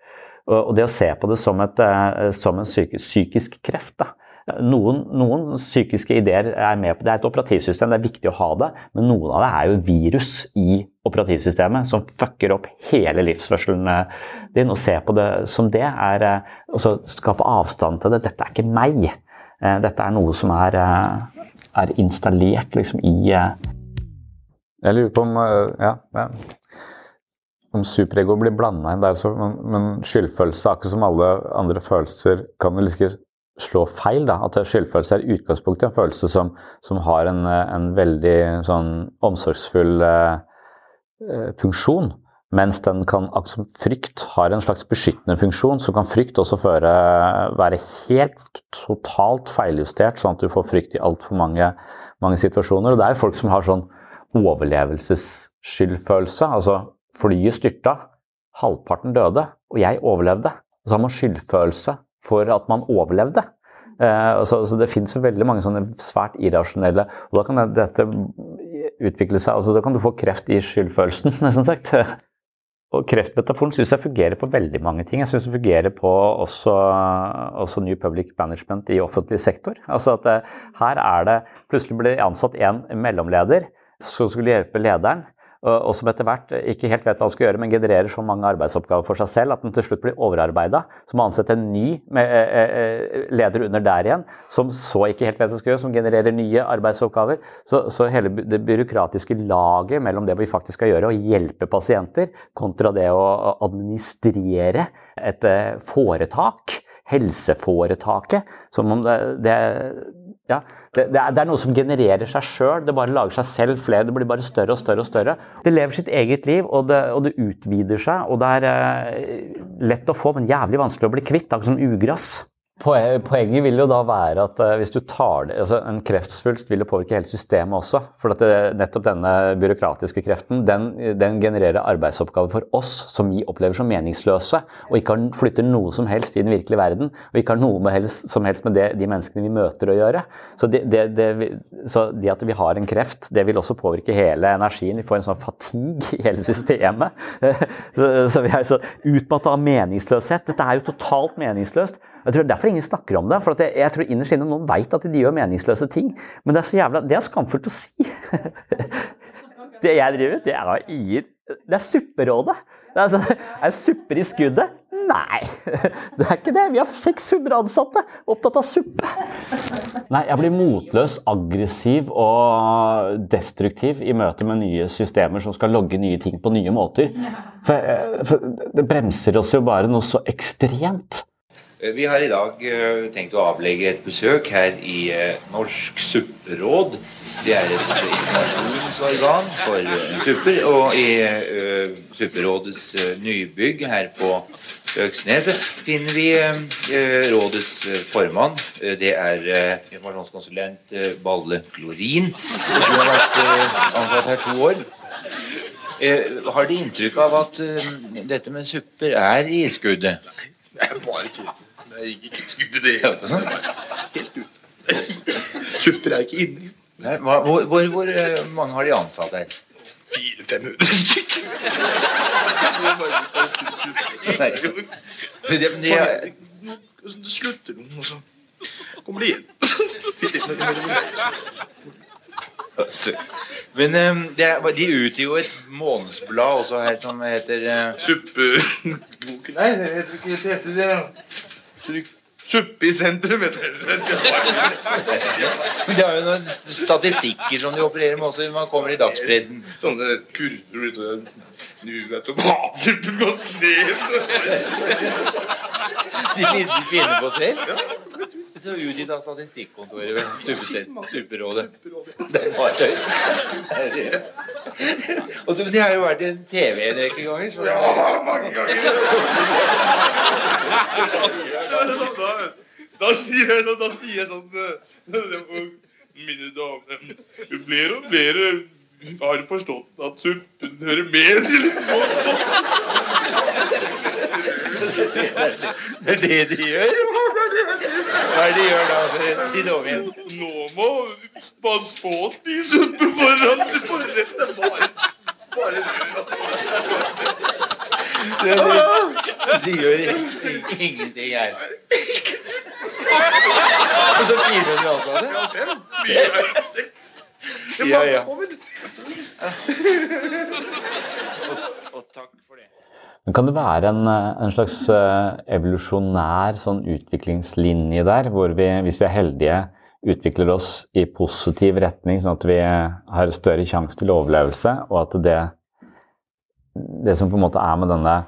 Speaker 7: Og det å se på det som, et, eh, som en psykisk kreft, da,
Speaker 12: Noen, noen psykiske ideer er med på det. er et operativsystem, det er viktig å ha det, men noen av det er jo virus i operativsystemet som fucker opp hele livsførselen din. Å se på det som det er å skape avstand til det. Dette er ikke meg. Dette er noe som er, er installert liksom i
Speaker 7: Jeg lurer på om ja, ja om superego blir blanda inn der, så, men, men skyldfølelse, akkurat som alle andre følelser, kan vel ikke slå feil. da, At skyldfølelse er utgangspunktet en følelse som, som har en, en, veldig sånn omsorgsfull eh, eh funksjon. Mens den kan, frykt har en slags beskyttende funksjon, så kan frykt også føre, være helt totalt feiljustert, sånn at du får frykt i altfor mange, mange situasjoner. Og det er jo folk som har sånn overlevelsesskyldfølelse. altså Flyet styrta, halvparten døde, og jeg overlevde. Og så har man skyldfølelse for at man overlevde. Eh, så, så, Det finnes jo veldig mange sånne svært irrasjonelle og Da kan dette utvikle seg altså Da kan du få kreft i skyldfølelsen, nesten sagt. Og Kreftmetaforen syns jeg fungerer på veldig mange ting. Jeg syns det fungerer på også, også, New Public Management i offentlig sektor. Altså at eh, Her er det Plutselig det ansatt en mellomleder som skulle hjelpe lederen og som etter hvert ikke helt vet hva han skal gjøre, men genererer så mange arbeidsoppgaver for seg selv at han til slutt blir overarbeida. Så må ansette en ny eh, eh, eh, leder under der igjen, som så ikke helt vet hva han skal gjøre, som genererer nye arbeidsoppgaver. Så, så hele det byråkratiske laget mellom det vi faktisk skal gjøre, å hjelpe pasienter, kontra det å administrere et foretak, helseforetaket, som om det, det ja, det, det, er, noe som genererer seg sjøl. Det bare lager seg selv flere. Det blir bare større og større og større. Det lever sitt eget liv, og det, og det utvider seg. Og det er eh, lett å få, men jævlig vanskelig å bli kvitt. Akkurat som ugress. Poenget vil jo da være at eh, hvis du tar det, altså En kreftsvulst vil jo påvirke hele systemet også. For det, nettopp denne byråkratiske kreften den, den, genererer arbeidsoppgaver for oss som vi opplever som meningsløse, og ikke har, flytter noe som helst i den virkelige verden. Og ikke har noe helst, som helst med det, de menneskene vi møter å gjøre. Så det, så det, at vi har en kreft, det vil også påvirke hele energien. Vi får en sånn fatigue i hele systemet. Så, så vi er så utmatta av meningsløshet. Dette er jo totalt meningsløst. Jeg tror Derfor ingen snakker om det. for jeg, jeg, tror innerst inne noen vet at de gjør meningsløse ting. Men det er så jævla, det er skamfullt å si. det jeg driver det er ingen Det er supperådet. Det er, altså, er supper i skuddet? Nei, det er ikke det. Vi har 600 ansatte opptatt av suppe. Nei, jeg blir motløs, aggressiv og destruktiv i møte med nye systemer som skal logge nye ting på nye måter. For, eh, for det bremser oss jo bare noe så ekstremt.
Speaker 13: Eh, vi har i dag eh, tenkt å avlegge et besøk her i eh, Norsk supperåd. Det er et informasjonsorgan for supper. Og i Supperådets nybygg her på Øksneset finner vi rådets formann. det er informasjonskonsulent Balle Klorin. Som har vært ansatt her to år. har De inntrykk av at dette med supper er i skuddet?
Speaker 14: Nei, det bare ikke jeg gikk ikke skudd i det hele tatt. Helt ut. Supper er ikke inni.
Speaker 13: Nei, hvor, hvor, hvor, eh, mange har de ansatt her?
Speaker 14: 400-500 stykker.
Speaker 13: Det, det, det,
Speaker 14: slutter noen, og så kommer de igjen.
Speaker 13: Men um, er, de utgir jo et månedsblad også her som heter uh...
Speaker 14: Suppeboken Nei, det heter ikke det. heter det. Suppe i sentrum, heter det.
Speaker 13: Det er jo noen statistikker som de opererer med også når man kommer i dagspressen.
Speaker 14: Sånne kurver Nå er tomatsuppen gått ned.
Speaker 13: De finner på selv? Ja. Så utgitt av Statistikkontoret ved Superrådet. Det. Og så, de har jo vært i TV en rekke ganger. Så...
Speaker 14: Ja, mange ganger. Da, sier jeg, jeg sånn Mine damer Flere og flere har forstått at suppen hører med til
Speaker 13: Det er det de gjør? Hva er det de gjør da? Si det om igjen.
Speaker 14: Nå må pass på å spise suppe foran forretten. Bare, bare
Speaker 13: det, de, de gjør ingenting her. Og så Fire det
Speaker 14: Ja, fem. Fire, seks.
Speaker 13: Ja, ja.
Speaker 14: Du.
Speaker 13: Og takk for det.
Speaker 7: Men kan det være en, eh, en slags eh, evolusjonær sånn utviklingslinje der, hvor vi, hvis vi er heldige, utvikler oss i positiv retning, sånn at vi har større sjanse til overlevelse, og at det, det som på en måte er med denne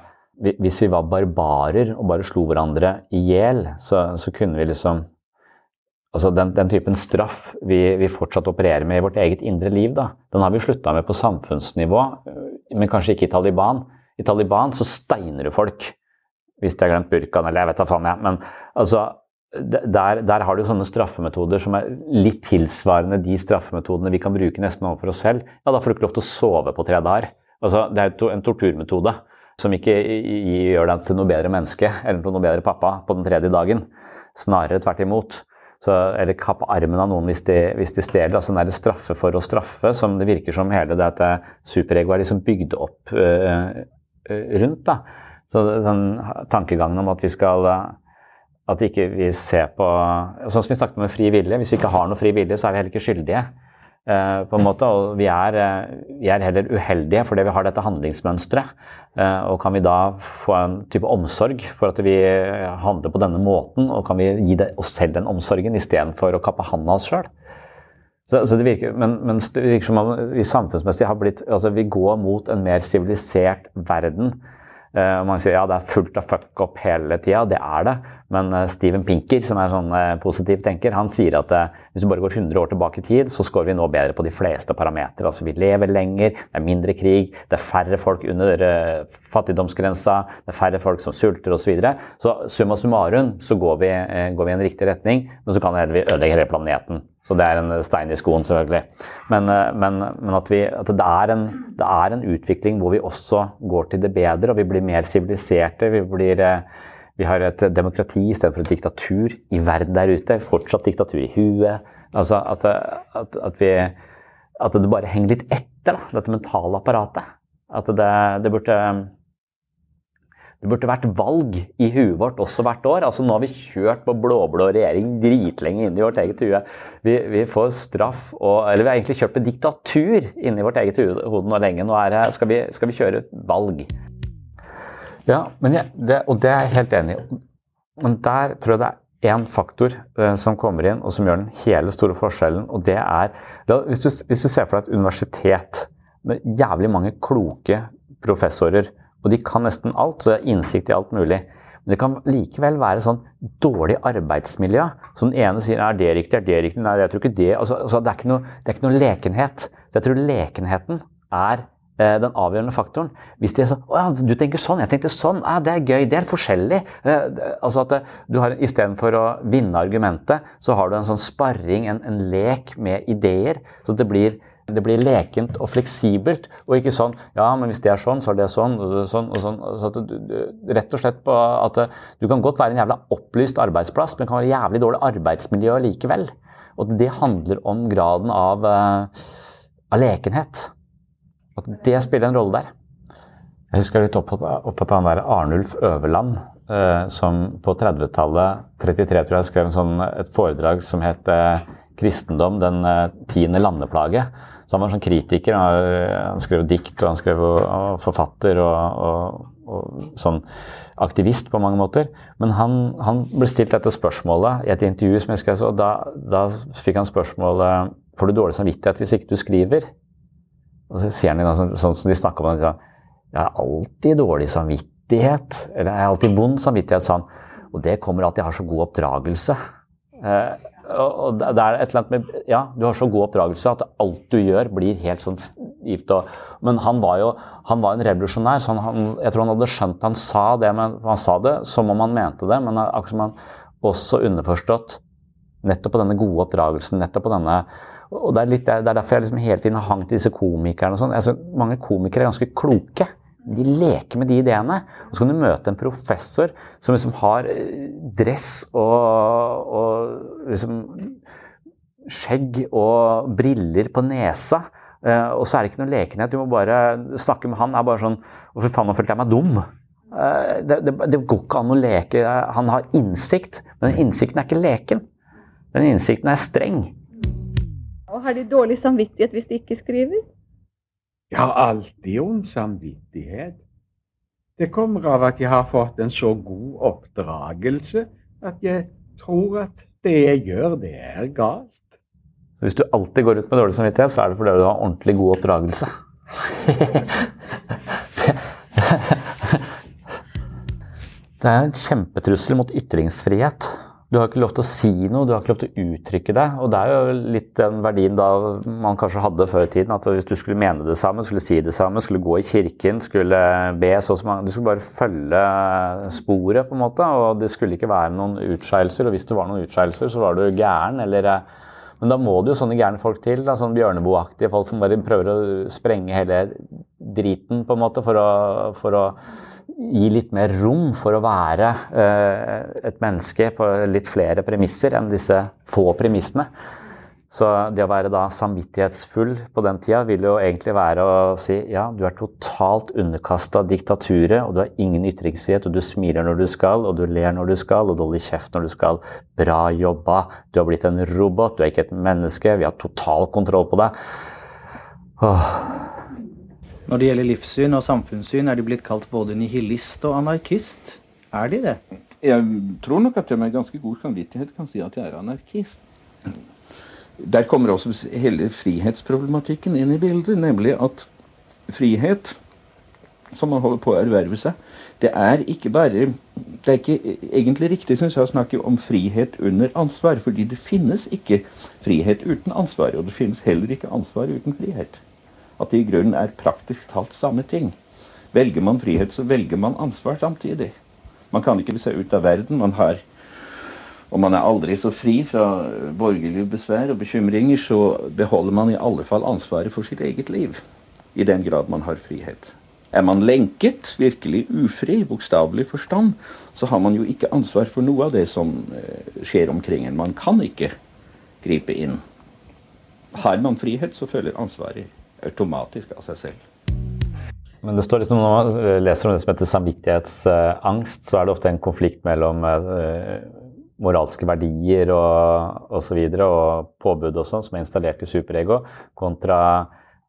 Speaker 7: Hvis vi var barbarer og bare slo hverandre i hjel, så, så kunne vi liksom Altså den, den typen straff vi, vi fortsatt opererer med i vårt eget indre liv, da, den har vi slutta med på samfunnsnivå, øh, men kanskje ikke i Taliban. I Taliban så steiner du folk hvis de har glemt burkaen, eller jeg vet da faen, jeg. Men altså, der, der har du sånne straffemetoder som er litt tilsvarende de straffemetodene vi kan bruke nesten overfor oss selv. Ja, da får du ikke lov til å sove på tre dager. Altså, det er jo en torturmetode som ikke gjør deg til noe bedre menneske eller til noe bedre pappa på den tredje dagen. Snarere tvert imot. Så, eller kappe armen av noen hvis de, hvis de stjeler. altså den der straffe for å straffe, som det virker som hele det at superegoet er liksom bygd opp øh, rundt. da. Så den tankegangen om at vi skal at ikke vi ser på Sånn som vi snakket om fri vilje. Hvis vi ikke har noe fri vilje, så er vi heller ikke skyldige. Eh, på en måte, og vi er, eh, vi er heller uheldige fordi vi har dette handlingsmønsteret. Eh, og kan vi da få en type omsorg for at vi handler på denne måten, og kan vi gi oss selv den omsorgen istedenfor å kappe handa oss sjøl? Så det virker, men, men det virker som om vi samfunnsmessig har blitt altså Vi går mot en mer sivilisert verden. Eh, og man sier ja, det er fullt av fuck up hele tida. Det er det. Men eh, Steven Pinker, som er sånn eh, positiv tenker, han sier at hvis du bare går 100 år tilbake i tid, så scorer vi nå bedre på de fleste parametere. Altså, vi lever lenger, det er mindre krig, det er færre folk under fattigdomsgrensa, det er færre folk som sulter osv. Så, videre. så summa summarum så går vi, går vi i en riktig retning, men så kan vi ødelegge hele planeten. Så det er en stein i skoen, selvfølgelig. Men, eh, men, men at, vi, at det, er en, det er en utvikling hvor vi også går til det bedre, og vi blir mer siviliserte. Vi, eh, vi har et demokrati istedenfor et diktatur i verden der ute. Fortsatt diktatur i huet. Altså at, at, at, vi, at det bare henger litt etter, da, dette mentale apparatet. At det, det burde det burde vært valg i huet vårt også hvert år. Altså Nå har vi kjørt på blå-blå regjering dritlenge inn i vårt eget hue. Vi, vi får straff og Eller vi har egentlig kjørt på diktatur inni vårt eget hode nå lenge. Nå det- skal, vi, skal vi kjøre valg. Ja, jeg, det, og det er jeg helt enig i. Men der tror jeg det er én faktor eh, som kommer inn, og som gjør den hele store forskjellen, og det er da, hvis, du, hvis du ser for deg et universitet med jævlig mange kloke professorer, og de kan nesten alt, så det er innsikt i alt mulig. Men det kan likevel være sånn dårlig arbeidsmiljø. Så den ene sier er det riktig, er det riktig, nei, jeg tror ikke det. Altså, altså, det, er ikke noe, det er ikke noe lekenhet. Så jeg tror lekenheten er eh, den avgjørende faktoren. Hvis de er sånn Å ja, du tenker sånn, jeg tenkte sånn. Ja, det er gøy. Det er forskjellig. Eh, altså at du har Istedenfor å vinne argumentet, så har du en sånn sparring, en, en lek med ideer. Så det blir det blir lekent og fleksibelt, og ikke sånn Ja, men hvis det er sånn, så er det sånn og sånn. og sånn. Så du, rett og slett på at du kan godt være en jævla opplyst arbeidsplass, men det kan være jævlig dårlig arbeidsmiljø likevel. Og det handler om graden av, eh, av lekenhet. At det spiller en rolle der. Jeg husker er litt opptatt av, han der Arnulf Øverland, eh, som på 30-tallet, 33 tror jeg, skrev sånn, et foredrag som het eh, 'Kristendom den tiende landeplage'. Så han var en sånn kritiker. Han, skrev dikt, og han skrev og, forfatter og, og, og sånn aktivist på mange måter. Men han, han ble stilt dette spørsmålet i et intervju, som jeg skrev, og da, da fikk han spørsmålet Får du dårlig samvittighet hvis ikke du skriver? Og så ser han det sånn, sånn som de snakker om det. Jeg har alltid dårlig samvittighet. Eller jeg har alltid vond samvittighet, sa han. Og det kommer av at jeg har så god oppdragelse. Eh, og det er et eller annet med Ja, du har så god oppdragelse at alt du gjør, blir helt sånn stivt. Og, men han var jo han var en revolusjonær. så han, han, Jeg tror han hadde skjønt han sa det, men han sa det som om han mente det. Men akkurat som han også underforstått nettopp på denne gode oppdragelsen. nettopp på denne og det er, litt, det er derfor jeg liksom hele tiden har hangt til disse komikerne. og sånn. Altså, mange komikere er ganske kloke. De leker med de ideene. Og så kan du møte en professor som liksom har eh, dress og, og liksom skjegg og briller på nesa. Eh, og så er det ikke noe lekenhet. Du må bare snakke med han. er bare sånn Å, fy faen, nå følte jeg meg dum. Eh, det, det, det går ikke an å leke. Han har innsikt, men innsikten er ikke leken. Den innsikten er streng.
Speaker 15: Og har de dårlig samvittighet hvis de ikke skriver?
Speaker 16: Jeg har alltid ond samvittighet. Det kommer av at jeg har fått en så god oppdragelse at jeg tror at det jeg gjør, det er galt.
Speaker 7: Så hvis du alltid går ut med dårlig samvittighet, så er det fordi du har ordentlig god oppdragelse. det er en kjempetrussel mot ytringsfrihet. Du har ikke lov til å si noe, du har ikke lov til å uttrykke det. Og det er jo litt den verdien da man kanskje hadde før i tiden, at hvis du skulle mene det samme, skulle si det samme, skulle gå i kirken, skulle be så Du skulle bare følge sporet, på en måte, og det skulle ikke være noen utskeielser. Og hvis det var noen utskeielser, så var du gæren, eller Men da må det jo sånne gærne folk til, da, sånn Bjørneboe-aktige folk som bare prøver å sprenge hele driten, på en måte, for å, for å gi litt mer rom for å være eh, et menneske på litt flere premisser enn disse få premissene. Så det å være da samvittighetsfull på den tida vil jo egentlig være å si ja, du er totalt underkasta diktaturet, og du har ingen ytringsfrihet, og du smiler når du skal, og du ler når du skal, og du holder kjeft når du skal. Bra jobba. Du har blitt en robot, du er ikke et menneske. Vi har total kontroll på deg. Åh.
Speaker 17: Når det gjelder livssyn og samfunnssyn, er de blitt kalt både nihilist og anarkist. Er de det?
Speaker 18: Jeg tror nok at jeg med ganske god samvittighet kan si at jeg er anarkist. Der kommer også hele frihetsproblematikken inn i bildet, nemlig at frihet, som man holder på å erverve seg, det er ikke bare Det er ikke egentlig riktig synes jeg, å snakke om frihet under ansvar, fordi det finnes ikke frihet uten ansvar, og det finnes heller ikke ansvar uten frihet. At det i grunnen er praktisk talt samme ting. Velger man frihet, så velger man ansvar samtidig. Man kan ikke se ut av verden. Man har og man er aldri så fri fra borgerlige besvær og bekymringer, så beholder man i alle fall ansvaret for sitt eget liv. I den grad man har frihet. Er man lenket, virkelig ufri, i bokstavelig forstand, så har man jo ikke ansvar for noe av det som uh, skjer omkring en. Man kan ikke gripe inn. Har man frihet, så følger ansvaret automatisk av seg selv.
Speaker 7: Men det står liksom, når man leser om det som heter samvittighetsangst, så er det ofte en konflikt mellom uh, moralske verdier og osv. Og, og påbud og sånn som er installert i superego, kontra,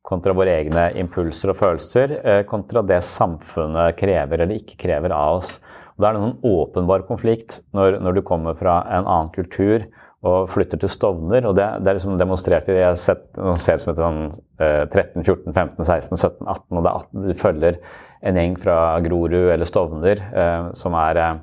Speaker 7: kontra våre egne impulser og følelser, eh, kontra det samfunnet krever eller ikke krever av oss. Og Da er det en åpenbar konflikt når, når, du kommer fra en annen kultur og flytter til Stovner. og Det, det er liksom demonstrert i jeg sett, ser det som et sånn eh, 13, 14, 15, 16, 17, 18. og det er 18, Du følger en gjeng fra Grorud eller Stovner eh, som er eh,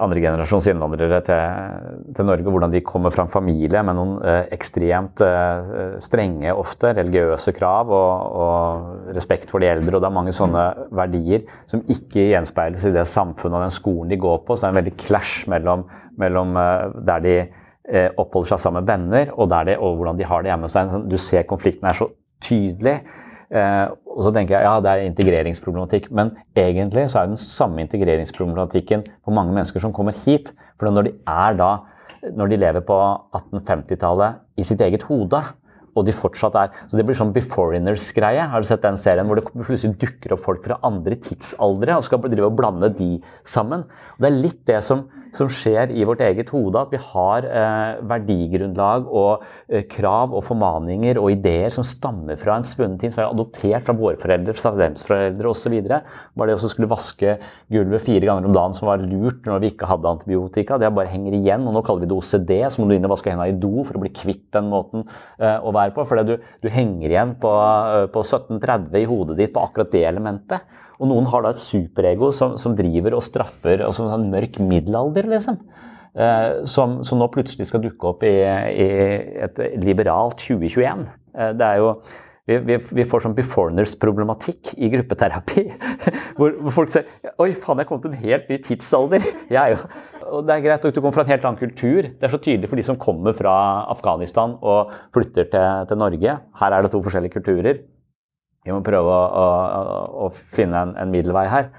Speaker 7: andregenerasjons innvandrere til, til, Norge, hvordan de kommer fra en familie med noen eh, ekstremt eh, strenge, ofte religiøse krav og, og, respekt for de eldre. og Det er mange sånne verdier som ikke gjenspeiles i det samfunnet og den skolen de går på. Så det er en veldig clash mellom, mellom eh, der de oppholder seg sammen med venner, og, det, og hvordan de har det hjemme. hos seg. du ser konflikten er så tydelig. Eh, og så tenker jeg ja, det er integreringsproblematikk, men egentlig så er det den samme integreringsproblematikken for mange mennesker som kommer hit. For når de er da, når de lever på 1850-tallet i sitt eget hode, og de fortsatt er Så det blir sånn Beforeigners-greie. Har du sett den serien hvor det plutselig dukker opp folk fra andre tidsaldre og skal drive og blande de sammen? Og det er litt det som, som skjer i vårt eget hode, at vi har eh, verdigrunnlag og eh, krav og formaninger og ideer som stammer fra en svunnen tid, som er adoptert fra våre foreldre, fra deres foreldre osv. Var det å skulle vaske gulvet fire ganger om dagen som var lurt når vi ikke hadde antibiotika? Det bare henger igjen, og nå kaller vi det OCD, så må du inn og vaske hendene i do for å bli kvitt den måten eh, å være på. For du, du, henger igjen på, eh, på 1730 i hodet ditt på akkurat det elementet. Og noen har da et superego som, som driver og straffer, som en mørk middelalder, liksom. Eh, som, som, nå plutselig skal dukke opp i, i et liberalt 2021. Eh, det er jo vi, vi, vi, får sånn beforeigners-problematikk i gruppeterapi. Hvor, hvor, folk sier Oi, faen, jeg kom til en helt ny tidsalder. Jeg, og det er greit at du kommer fra en helt annen kultur. Det er så tydelig for de som kommer fra Afghanistan og flytter til, til Norge. Her er det to forskjellige kulturer. Vi må prøve å, å, å finne en, en, middelvei her.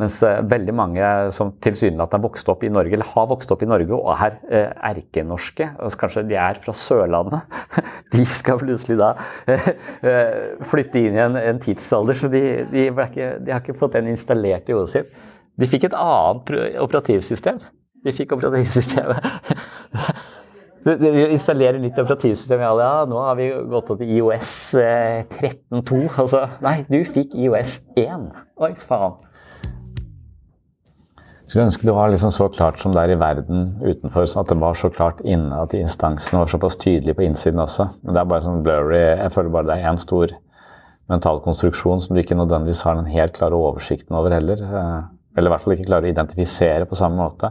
Speaker 7: Mens uh, veldig mange som tilsynelatende har vokst opp i Norge, eller har vokst opp i Norge og er uh, erkenorske, altså kanskje de er fra Sørlandet, de skal plutselig da uh, flytte inn i en, en tidsalder. Så de, de, ikke, de, har ikke fått den installert i hodet sitt. De fikk et annet operativsystem. De fikk operativsystemet Vi installerer nytt operativsystem. Ja, ja, nå har vi gått opp i IOS eh, 13.2. Altså, nei, du fikk IOS 1. Oi, faen. Skulle ønske det var liksom så klart som det er i verden utenfor, at det var så klart inne, at instansene var såpass tydelige på innsiden også. Men det er bare sånn blurry. Jeg føler bare det er én stor mental konstruksjon som du ikke nødvendigvis har den helt klare oversikten over heller. Eh, eller i hvert fall ikke klarer å identifisere på samme måte.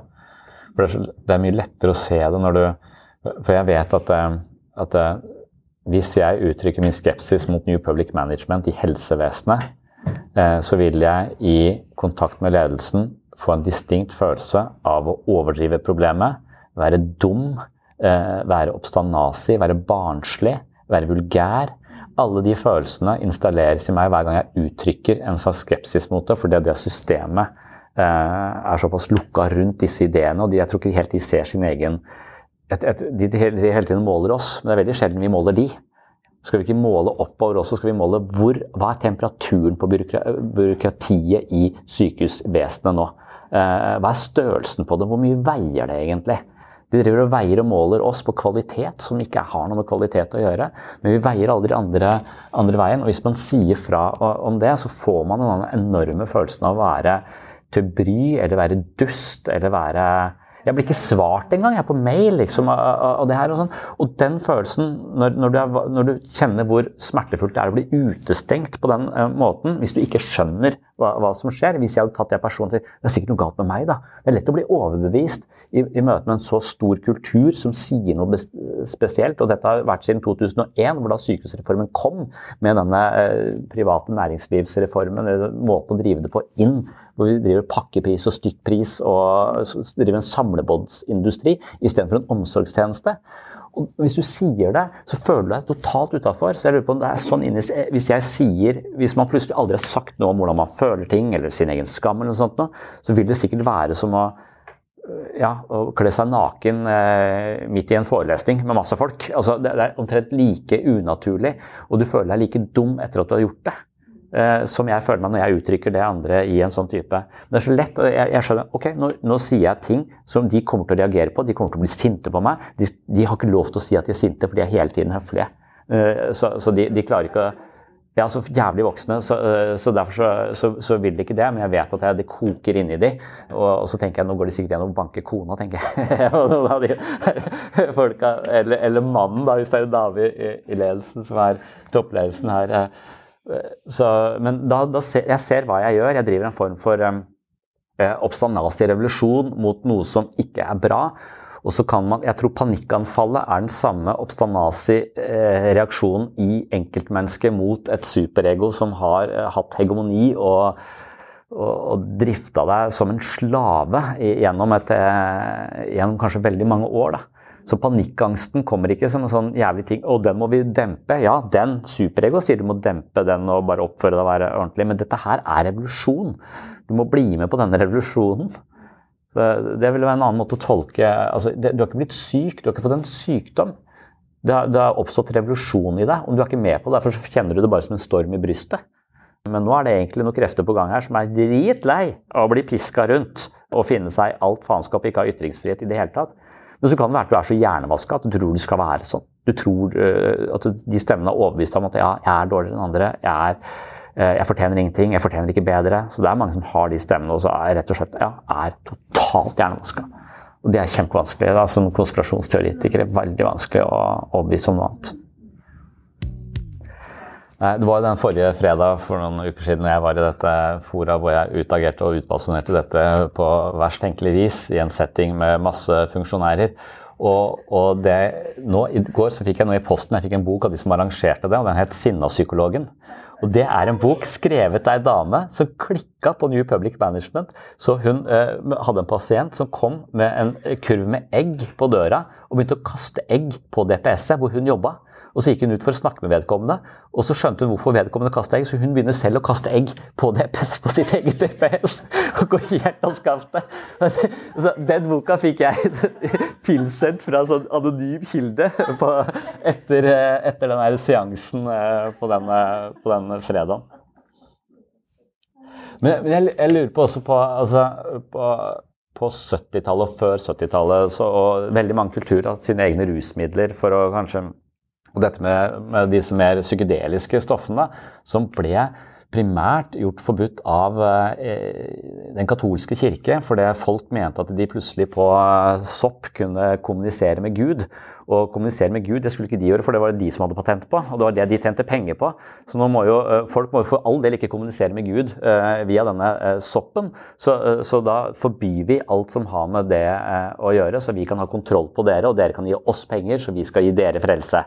Speaker 7: For det er mye lettere å se det når du For jeg vet at, eh, at eh, hvis jeg uttrykker min skepsis mot New Public Management i helsevesenet, så vil jeg i kontakt med ledelsen få en distinkt følelse av å overdrive problemet, være dum, være obstanasi, være barnslig, være vulgær. Alle de følelsene installeres i meg hver gang jeg uttrykker en slags skepsis mot det, fordi det systemet er såpass lukka rundt disse ideene, og jeg tror ikke helt de ser sin egen et, et, de, de, hele tiden måler oss, men det er veldig sjelden vi måler de. Skal vi ikke måle oppover også, skal vi måle hvor, hva er temperaturen på byråkratiet i sykehusvesenet nå? Hva er størrelsen på det? Hvor mye veier det egentlig? De driver og veier og måler oss på kvalitet, som ikke har noe med kvalitet å gjøre. Men vi veier aldri andre, andre veien. Og hvis man sier fra om det, så får man den enorme følelsen av å være til bry, eller være dust, eller være jeg blir ikke svart engang jeg er på mail. liksom, og det her og sånn. Og den følelsen, når, når, du er, når, du kjenner hvor smertefullt det er å bli utestengt på den uh, måten, hvis du ikke skjønner hva, hva, som skjer Hvis jeg hadde tatt det til Det er sikkert noe galt med meg, da. Det er lett å bli overbevist i, i møte med en så stor kultur som sier noe spesielt. Og dette har vært siden 2001, hvor da sykehusreformen kom med denne uh, private næringslivsreformen, eller måten å drive det på, inn hvor vi driver pakkepris og stykkpris og driver en samlebåndsindustri istedenfor en omsorgstjeneste. Og hvis du sier det, så føler du deg totalt utafor. Så jeg lurer på om det er sånn inni Hvis jeg sier Hvis man plutselig aldri har sagt noe om hvordan man føler ting, eller sin egen skam, eller noe sånt, så vil det sikkert være som å ja, å kle seg naken eh, midt i en forelesning med masse folk. Altså, det, det, er omtrent like unaturlig, og du føler deg like dum etter at du har gjort det. Eh, som jeg føler meg når jeg uttrykker det andre i en sånn type. Men det er så lett, og jeg, jeg skjønner ok, nå, nå, sier jeg ting som de kommer til å reagere på. De kommer til å bli sinte på meg. De, de har ikke lov til å si at de er sinte, for de er hele tiden høflige. Eh, så, så de, de, klarer ikke å ja, så jævlig voksne, så, eh, så derfor så, så, så, vil de ikke det. Men jeg vet at jeg, det koker inni de. Og, og, så tenker jeg nå går de sikkert gjennom og banker kona, tenker jeg. de folka, eller, eller, mannen, da, hvis det er en dame i, i ledelsen som er toppledelsen her. Så, men da, da ser, jeg ser hva jeg gjør. Jeg driver en form for um, oppstandasig revolusjon mot noe som ikke er bra. Og så kan man, Jeg tror panikkanfallet er den samme obstanasi eh, i enkeltmennesket mot et superego som har eh, hatt hegemoni og, og, og drifta deg som en slave gjennom, et, eh, gjennom kanskje veldig mange år. da. Så panikkangsten kommer ikke som en sånn jævlig ting. Og den må vi dempe. Ja, den superego sier du må dempe den og bare oppføre deg og være ordentlig. Men dette her er revolusjon. Du må bli med på denne revolusjonen. Så det ville være en annen måte å tolke altså, det, Du har ikke blitt syk, du har ikke fått en sykdom. Det har, det har oppstått revolusjon i deg. Om du er ikke med på det, derfor kjenner du det bare som en storm i brystet. Men nå er det egentlig noen krefter på gang her som er dritlei av å bli piska rundt og finne seg alt faenskap, ikke ha ytringsfrihet i det hele tatt. Men så kan det være at du er så hjernevaska at du tror du skal være sånn. Du tror uh, at de stemmene er overbevist om at ja, jeg er dårligere enn andre. Jeg, er, uh, jeg fortjener ingenting. Jeg fortjener ikke bedre. Så det er mange som har de stemmene og så er rett og slett ja, er totalt hjernevaska. Og det er kjempevanskelig. Da, som konspirasjonsteoretikere er veldig vanskelig å overbevise om noe annet. Nei, Det var den forrige fredag for noen uker siden jeg var i dette fora hvor jeg utagerte og utbasunerte dette på verst tenkelig vis i en setting med masse funksjonærer. Og, og det, nå, I går så fikk jeg noe i posten, jeg fikk en bok av de som arrangerte det, og den het 'Sinnapsykologen'. Og Det er en bok skrevet av ei dame som klikka på New Public Management. Så hun eh, hadde en pasient som kom med en kurv med egg på døra og begynte å kaste egg på DPS-et hvor hun jobba. Og så gikk hun ut for å snakke med vedkommende, og så skjønte hun hvorfor vedkommende kastet egg, så hun begynner selv å kaste egg på, DPS, på sitt eget DPS. Og går helt av. Den boka fikk jeg tilsendt fra en sånn anonym kilde på, etter, etter den der seansen eh, på denne, på denne fredagen. Men jeg, jeg, lurer på også på, altså, på på 70-tallet og før 70-tallet. Og veldig mange kulturer har sine egne rusmidler for å kanskje Og dette med, med disse mer psykedeliske stoffene, som ble primært gjort forbudt av eh, den katolske kirke, fordi folk mente at de plutselig på eh, sopp kunne kommunisere med Gud. Og kommunisere med Gud det skulle ikke de gjøre, for det var det de som hadde patent på. Og det var det de tjente penger på. Så nå må jo folk må for all del ikke kommunisere med Gud via denne soppen. Så, så, da forbyr vi alt som har med det å gjøre, så vi kan ha kontroll på dere, og dere kan gi oss penger, så vi skal gi dere frelse.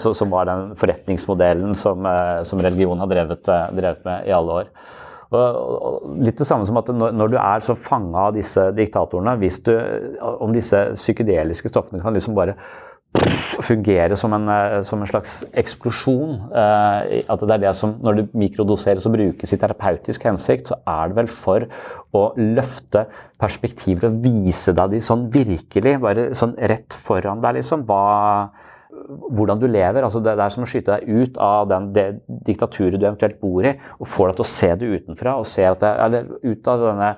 Speaker 7: Så, som var den forretningsmodellen som, som religion har drevet, drevet, med i alle år. Litt det samme som at når du er så fanga av disse diktatorene, hvis du, om disse psykedeliske stoffene kan liksom bare fungere som en, eh, som en, slags eksplosjon. Eh, at det er det som, Når det mikrodoseres og brukes i terapeutisk hensikt, så er det vel for å løfte perspektiver og vise deg de sånn virkelig, bare sånn rett foran deg, liksom. Hva, hvordan du lever. altså Det, er som å skyte deg ut av den, det diktaturet du eventuelt bor i, og får deg til å se det utenfra. og se at det, Eller ut av denne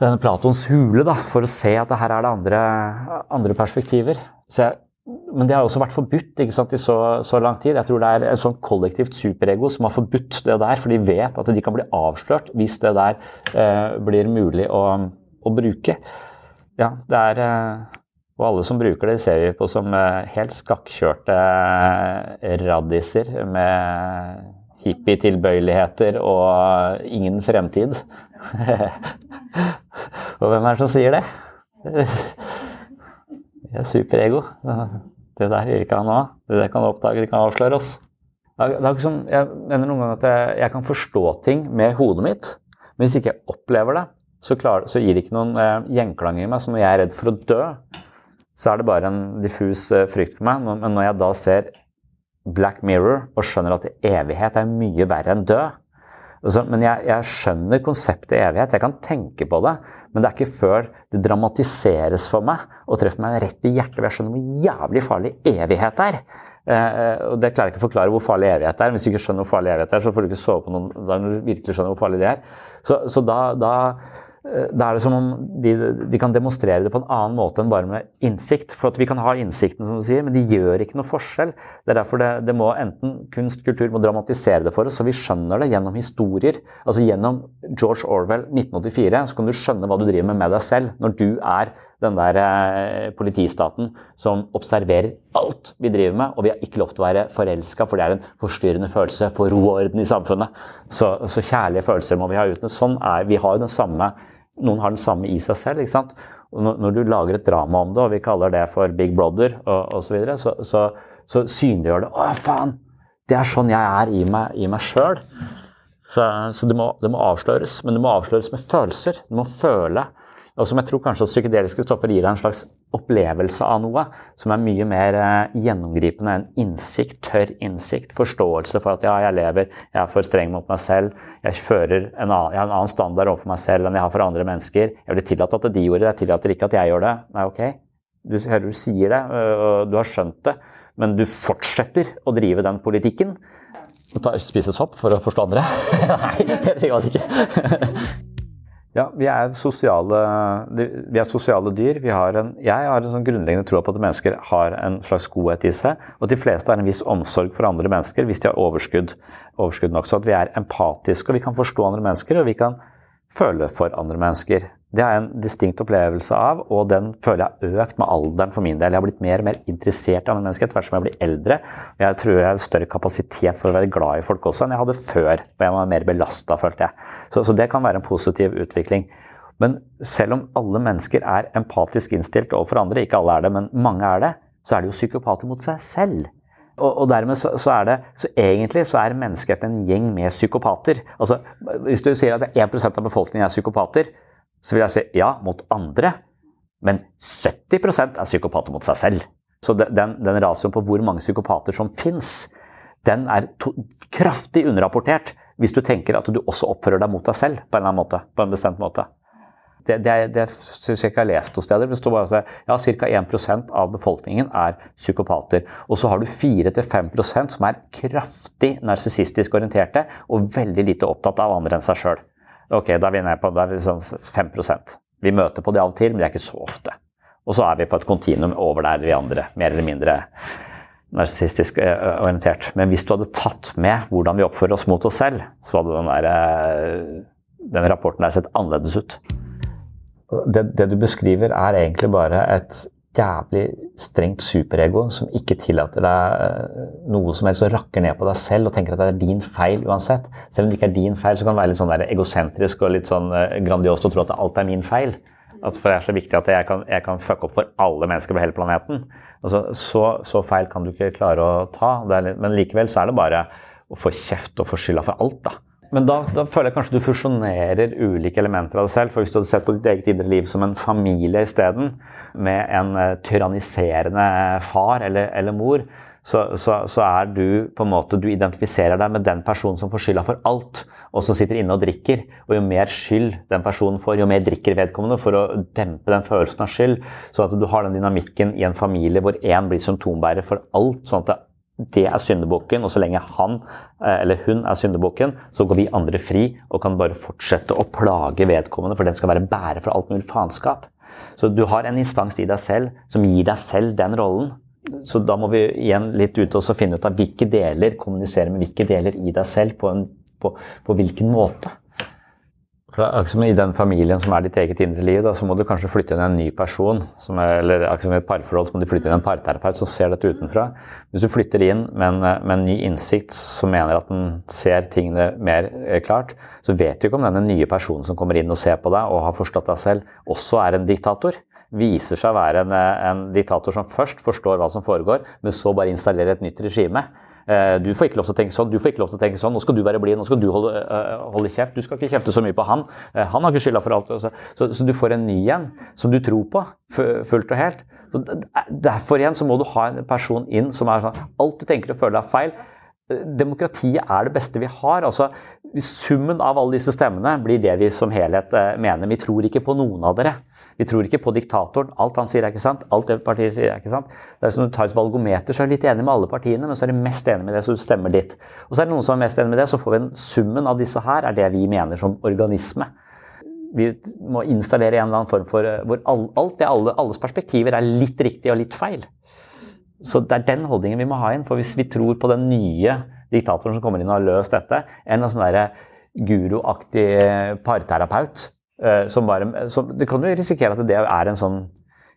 Speaker 7: denne Platons hule, da, for å se at det her er det andre, andre perspektiver. Jeg, men det har også vært forbudt sant, i så, så, lang tid. Jeg tror det er et sånt kollektivt superego som har forbudt det der, for de vet at de kan bli avslørt hvis det der eh, blir mulig å, å, bruke. Ja, det er eh, Og alle som bruker det, ser vi på som eh, helt skakkjørte radiser raddiser med hippietilbøyeligheter og ingen fremtid. og hvem er det som sier det? Det er superego. Det der gjør ikke han òg. Det kan oppdage, det kan avsløre oss. Sånn, jeg mener noen ganger at jeg, jeg, kan forstå ting med hodet mitt, men hvis ikke jeg opplever det, så, klar, så gir det ikke noen eh, gjenklang i meg. Så når jeg er redd for å dø, så er det bare en diffus eh, frykt for meg. Men når jeg da ser Black Mirror og skjønner at evighet er mye verre enn død altså, Men jeg, jeg skjønner konseptet evighet, jeg kan tenke på det. Men det er ikke før det dramatiseres for meg og treffer meg rett i hjertet. Jeg skjønner hvor jævlig farlig evighet er. Eh, og Det klarer jeg ikke å forklare hvor farlig evighet er. Hvis du ikke skjønner hvor farlig evighet er, så får du ikke sove på noen da når du virkelig skjønner hvor farlig det er. Så, så da, da Eh, da er det som om de, de, kan demonstrere det på en annen måte enn bare med innsikt. For at vi kan ha innsikten, som du sier, men de gjør ikke noe forskjell. Det er derfor det, det må enten kunst, kultur må dramatisere det for oss, så vi skjønner det gjennom historier. Altså gjennom George Orwell 1984 så kan du skjønne hva du driver med med deg selv. Når du er den der eh, politistaten som observerer alt vi driver med, og vi har ikke lov til å være forelska, for det er en forstyrrende følelse for ro og orden i samfunnet. Så, så kjærlige følelser må vi ha uten. Sånn er Vi har den samme noen har den samme i seg selv. ikke sant? Og når, du lager et drama om det, og vi kaller det for Big Brother osv., så, videre, så, så, så synliggjør det Å, faen! Det er sånn jeg er i meg, i meg sjøl. Så, så det, må, det, må, avsløres. Men det må avsløres med følelser. Du må føle. Og som jeg tror kanskje at psykedeliske stoffer gir deg en slags opplevelse av noe som er mye mer eh, gjennomgripende enn innsikt, tørr innsikt. Forståelse for at ja, jeg lever, jeg er for streng mot meg selv, jeg fører en annen, jeg har en annen standard overfor meg selv enn jeg har for andre mennesker. Jeg blir tillatt at de gjorde det, jeg tillater ikke at jeg gjør det. Nei, ok. Du hører du sier det, og du har skjønt det, men du fortsetter å drive den politikken. Spise sopp for å forstå andre? Nei, det gjør det ikke. Ja, vi er sosiale, vi er sosiale dyr. Har en, jeg har en sånn grunnleggende tro på at mennesker har en slags godhet i seg. Og at de fleste har en viss omsorg for andre mennesker hvis de har overskudd, overskudd nok. Så at vi er empatiske, og vi kan forstå andre mennesker, og vi kan føle for andre mennesker. Det har jeg en distinkt opplevelse av, og den føler jeg har økt med alderen for min del. Jeg har blitt mer og mer interessert i andre mennesker etter hvert som jeg blir eldre. Jeg tror jeg har større kapasitet for å være glad i folk også enn jeg hadde før. og Jeg var mer belasta, følte jeg. Så, så, det kan være en positiv utvikling. Men selv om alle mennesker er empatisk innstilt overfor andre, ikke alle er det, men mange er det, så er de jo psykopater mot seg selv. Og, og dermed så, så, er det Så egentlig så er menneskeheten en gjeng med psykopater. Altså, hvis du sier at 1% av befolkningen er psykopater, så vil jeg si ja, mot andre. Men 70% er psykopater mot seg selv. Så den, den rasioen på hvor mange psykopater som fins, den er to, kraftig underrapportert hvis du tenker at du også oppfører deg mot deg selv på en eller annen måte. på en bestemt måte. Det, det, det syns jeg ikke jeg har lest noe steder. Det står bare at ja, ca. 1% av befolkningen er psykopater. Og så har du 4-5% som er kraftig narsissistisk orienterte og veldig lite opptatt av andre enn seg sjøl. Ok, da er vi nede på da er vi sånn 5 Vi møter på det av og til, men det er ikke så ofte. Og så er vi på et kontinuum over der vi andre, mer eller mindre narsissistisk eh, orientert. Men hvis du hadde tatt med hvordan vi oppfører oss mot oss selv, så hadde den, der, eh, den rapporten der sett annerledes ut. Det, det, du beskriver, er egentlig bare et jævlig strengt superego som ikke tillater deg eh, noe som helst og rakker ned på deg selv og tenker at det er din feil uansett. Selv om det ikke er din feil, så kan det være litt sånn egosentrisk og litt sånn grandiost å tro at alt er min feil. At for det er så viktig at jeg kan, jeg kan fucke opp for alle mennesker på hele planeten. Altså, så, så, feil kan du ikke klare å ta. Litt, men likevel så er det bare å få kjeft og få skylda for alt. da. Men da, da, føler jeg kanskje du fusjonerer ulike elementer av deg selv. For hvis du hadde sett på ditt eget indre liv som en familie isteden, med en uh, tyranniserende far eller, eller mor, så, så, så, er du på en måte, du identifiserer deg med den personen som får skylda for alt og som sitter inne og drikker. Og jo mer skyld den personen får, jo mer drikker vedkommende for å dempe den følelsen av skyld. Så at du har den dynamikken i en familie hvor én blir symptombærer for alt. sånn at det er syndebukken, og så lenge han eh, eller hun er syndebukken, så går vi andre fri og kan bare fortsette å plage vedkommende, for den skal være bærer for alt mulig faenskap. Så du har en instans i deg selv som gir deg selv den rollen. Så da må vi igjen litt ut og finne ut av hvilke deler kommuniserer med hvilke deler i deg selv på en på, på hvilken måte. Akkurat I den familien som er ditt eget indre liv, da, så må du kanskje flytte inn en ny person. Er, eller akkurat som i et parforhold så må du flytte inn en parterapeut som ser dette utenfra. Hvis du flytter inn med en, med en ny innsikt som mener at den ser tingene mer eh, klart, så vet du ikke om denne nye personen som kommer inn og ser på deg og har forstått deg selv, også er en diktator. Viser seg å være en, en diktator som først forstår hva som foregår, men så bare installerer et nytt regime. Eh, du får ikke lov til å tenke sånn, du får ikke lov til å tenke sånn, nå skal du være blid, nå skal du holde, uh, holde, kjeft. Du skal ikke kjefte så mye på han. Uh, han har ikke skylda for alt. Så, Så, så, du får en ny en som du tror på fullt og helt. Så derfor igjen så må du ha en person inn som er sånn Alt du tenker og føler er feil. Demokratiet er det beste vi har. altså Summen av alle disse stemmene blir det vi som helhet mener. Vi tror ikke på noen av dere. Vi tror ikke på diktatoren. Alt han sier er ikke sant. Alt det partiet sier er ikke sant. Det er som du tar et valgometer, så er du litt enig med alle partiene, men så er du mest enig med det, så du stemmer ditt. Og så er det noen som er mest enig med det, så får vi en summen av disse her, er det vi mener som organisme. Vi må installere en eller annen form for eh, hvor alt det, alle, alles perspektiver er litt riktig og litt feil. Så det er den holdningen vi må ha inn. For hvis vi tror på den nye diktatoren som kommer inn og har løst dette, en sånn guruaktig parterapeut som bare, som, det kan jo risikere at det er en sånn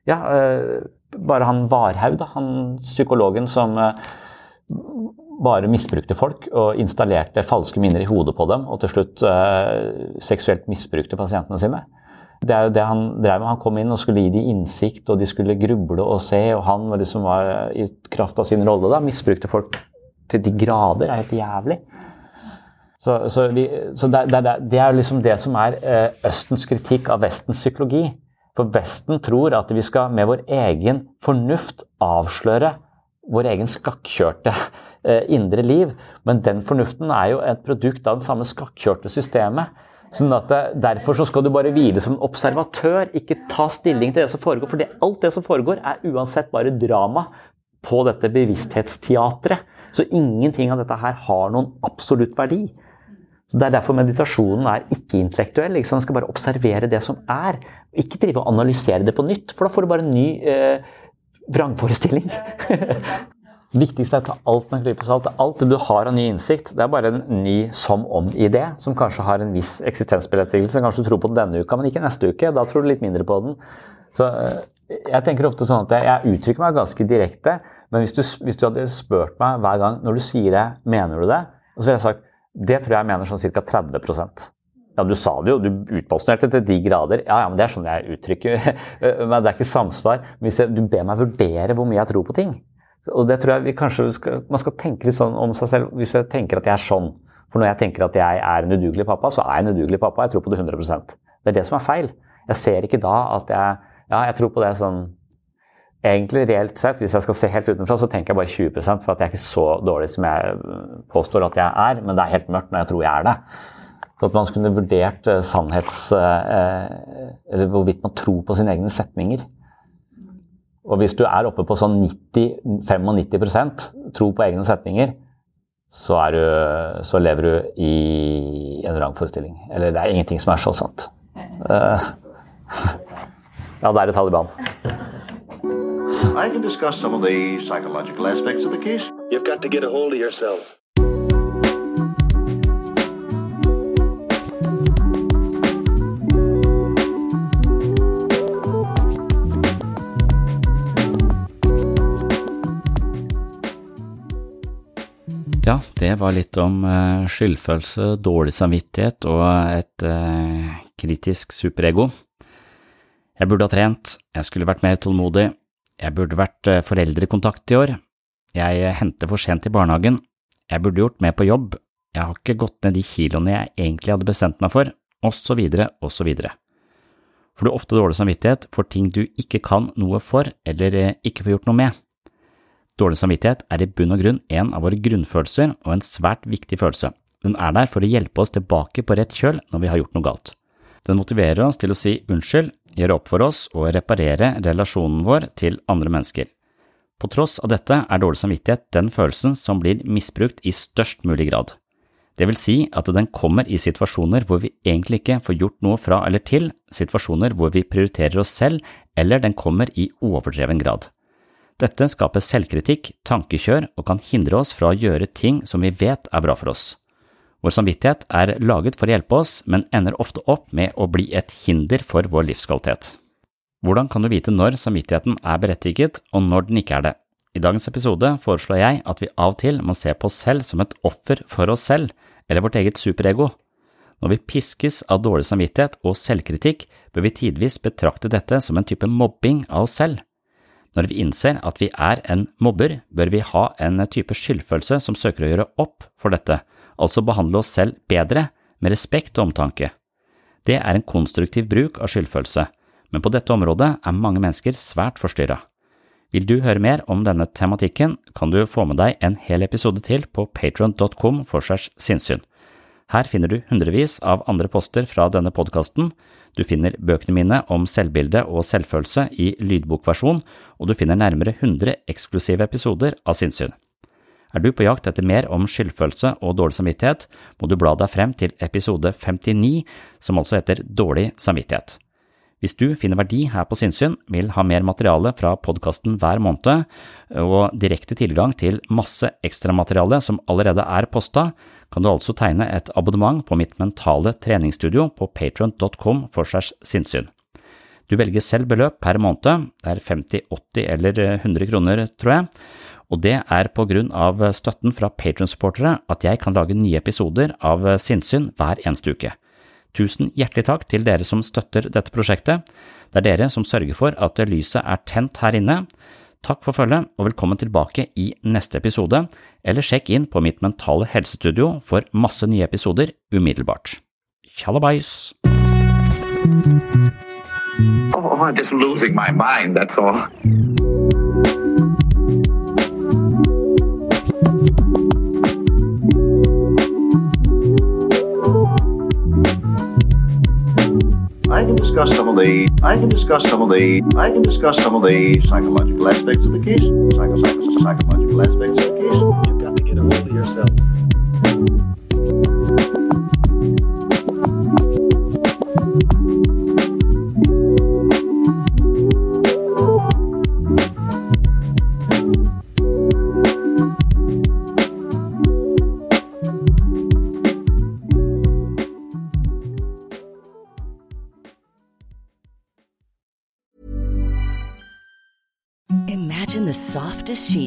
Speaker 7: Ja, eh, bare han Varhaug, da, han psykologen som eh, bare misbrukte folk og installerte falske minner i hodet på dem, og til slutt seksuelt misbrukte pasientene sine. Det er jo det han drev med. Han kom inn og skulle gi dem innsikt, og de skulle gruble og se, og han var liksom var i kraft av sin rolle da, misbrukte folk til de grader. Er helt jævlig. Så, så, vi, så det, det, det, er liksom det som er eh, Østens kritikk av Vestens psykologi. For Vesten tror at vi skal med vår egen fornuft avsløre vår egen skakkjørte eh, indre liv. Men den fornuften er jo et produkt av det samme skakkjørte systemet. Sånn at eh, Derfor så skal du bare hvile som observatør, ikke ta stilling til det som foregår. For alt det som foregår, er uansett bare drama på dette bevissthetsteatret. Så ingenting av dette her har noen absolutt verdi. Så Det er derfor meditasjonen er ikke-intellektuell. Ikke Man skal bare observere det som er. Ikke drive og analysere det på nytt, for da får du bare en ny eh, vrangforestilling. Det viktigste er å ta alt med en klype salt. Alt det du har av ny innsikt, det er bare en ny som om-idé, som kanskje har en viss eksistensberettigelse. Kanskje du tror på den denne uka, men ikke neste uke. Da tror du litt mindre på den. Så eh, jeg tenker ofte sånn at jeg, jeg uttrykker meg ganske direkte, men hvis du, hvis du hadde spurt meg hver gang når du sier det, mener du det? Og så ville jeg sagt det tror jeg mener sånn ca. 30% ja, Du sa det jo, du utbasunerte til de grader. Ja, ja, men Det er sånn jeg uttrykker Men det er ikke samsvar. Hvis jeg, du ber meg vurdere hvor mye jeg tror på ting. Og det tror jeg vi kanskje skal, Man skal tenke litt sånn om seg selv. Hvis jeg tenker at jeg er sånn For når jeg tenker at jeg er en udugelig pappa, så er jeg en udugelig pappa. Jeg tror på det 100% Det er det som er feil. Jeg ser ikke da at jeg Ja, jeg tror på det sånn egentlig reelt sett, hvis jeg skal se helt utenfra, så tenker jeg bare 20% for at jeg er ikke så dårlig som jeg påstår at jeg er, men det er helt mørkt når jeg tror jeg er det. Så at man skulle vurdert eh, sannhets... Eh, eller hvorvidt man tror på sine egne setninger. Og hvis du er oppe på sånn 90-95 tro på egne setninger, så, du, så, lever du i en vrangforestilling. Eller det er ingenting som er så sant.
Speaker 19: Ja, det er Taliban.
Speaker 2: I can discuss some of the psychological aspects of the case.
Speaker 3: You've got to get a hold of yourself.
Speaker 7: Ja, det var litt om uh, skyldfølelse, dårlig samvittighet og et uh, kritisk superego. Jeg burde ha trent, jeg skulle vært mer tålmodig, jeg burde vært uh, foreldrekontakt i år, jeg henter for sent i barnehagen, jeg burde gjort mer på jobb, jeg har ikke gått ned de kiloene jeg egentlig hadde bestemt meg for, og så videre og så videre. Får du ofte dårlig samvittighet for ting du ikke kan noe for eller ikke får gjort noe med? Dårlig samvittighet er i bunn og grunn en av våre grunnfølelser og en svært viktig følelse. Den er der for å hjelpe oss tilbake på rett kjøl når vi har gjort noe galt. Den motiverer oss til å si unnskyld, gjøre opp for oss og reparere relasjonen vår til andre mennesker. På tross av dette er dårlig samvittighet den følelsen som blir misbrukt i størst mulig grad. Det vil si at den kommer i situasjoner hvor vi egentlig ikke får gjort noe fra eller til, situasjoner hvor vi prioriterer oss selv, eller den kommer i overdreven grad. Dette skaper selvkritikk, tankekjør og kan hindre oss fra å gjøre ting som vi vet er bra for oss. Vår samvittighet er laget for å hjelpe oss, men ender ofte opp med å bli et hinder for vår livskvalitet. Hvordan kan du vite når samvittigheten er berettiget og når den ikke er det? I dagens episode foreslår jeg at vi av og til må se på oss selv som et offer for oss selv, eller vårt eget superego. Når vi piskes av dårlig samvittighet og selvkritikk, bør vi tidvis betrakte dette som en type mobbing av oss selv. Når vi innser at vi er en mobber, bør vi ha en type skyldfølelse som søker å gjøre opp for dette, altså behandle oss selv bedre, med respekt og omtanke. Det er en konstruktiv bruk av skyldfølelse, men på dette området er mange mennesker svært forstyrra. Vil du høre mer om denne tematikken, kan du få med deg en hel episode til på patron.com for segs sinnssyn. Her finner du hundrevis av andre poster fra denne podkasten, du finner bøkene mine om selvbilde og selvfølelse i lydbokversjon, og du finner nærmere 100 eksklusive episoder av Sinnsyn. Er du på jakt etter mer om skyldfølelse og dårlig samvittighet, må du bla deg frem til episode 59, som altså heter Dårlig samvittighet. Hvis du finner verdi her på sinnssyn, vil ha mer materiale fra podkasten hver måned og direkte tilgang til masse ekstramateriale som allerede er posta, kan du altså tegne et abonnement på mitt mentale treningsstudio på patron.com for segs sinnssyn. Du velger selv beløp per måned, det er 50, 80 eller 100 kroner, tror jeg, og det er på grunn av støtten fra patronsupportere at jeg kan lage nye episoder av Sinnsyn hver eneste uke. Tusen hjertelig takk til dere som støtter dette prosjektet. Det er dere som sørger for at lyset er tent her inne. Takk for følget, og velkommen tilbake i neste episode, eller sjekk inn på mitt mentale helsestudio for masse nye episoder umiddelbart. Tjallabais!
Speaker 20: Oh, I'm just losing my mind, that's all.
Speaker 2: Discuss some of the I can discuss some of the I can discuss some of the psychological aspects of the case. Psycho, psycho, psychological aspects of the case.
Speaker 3: You've got to get a hold of yourself.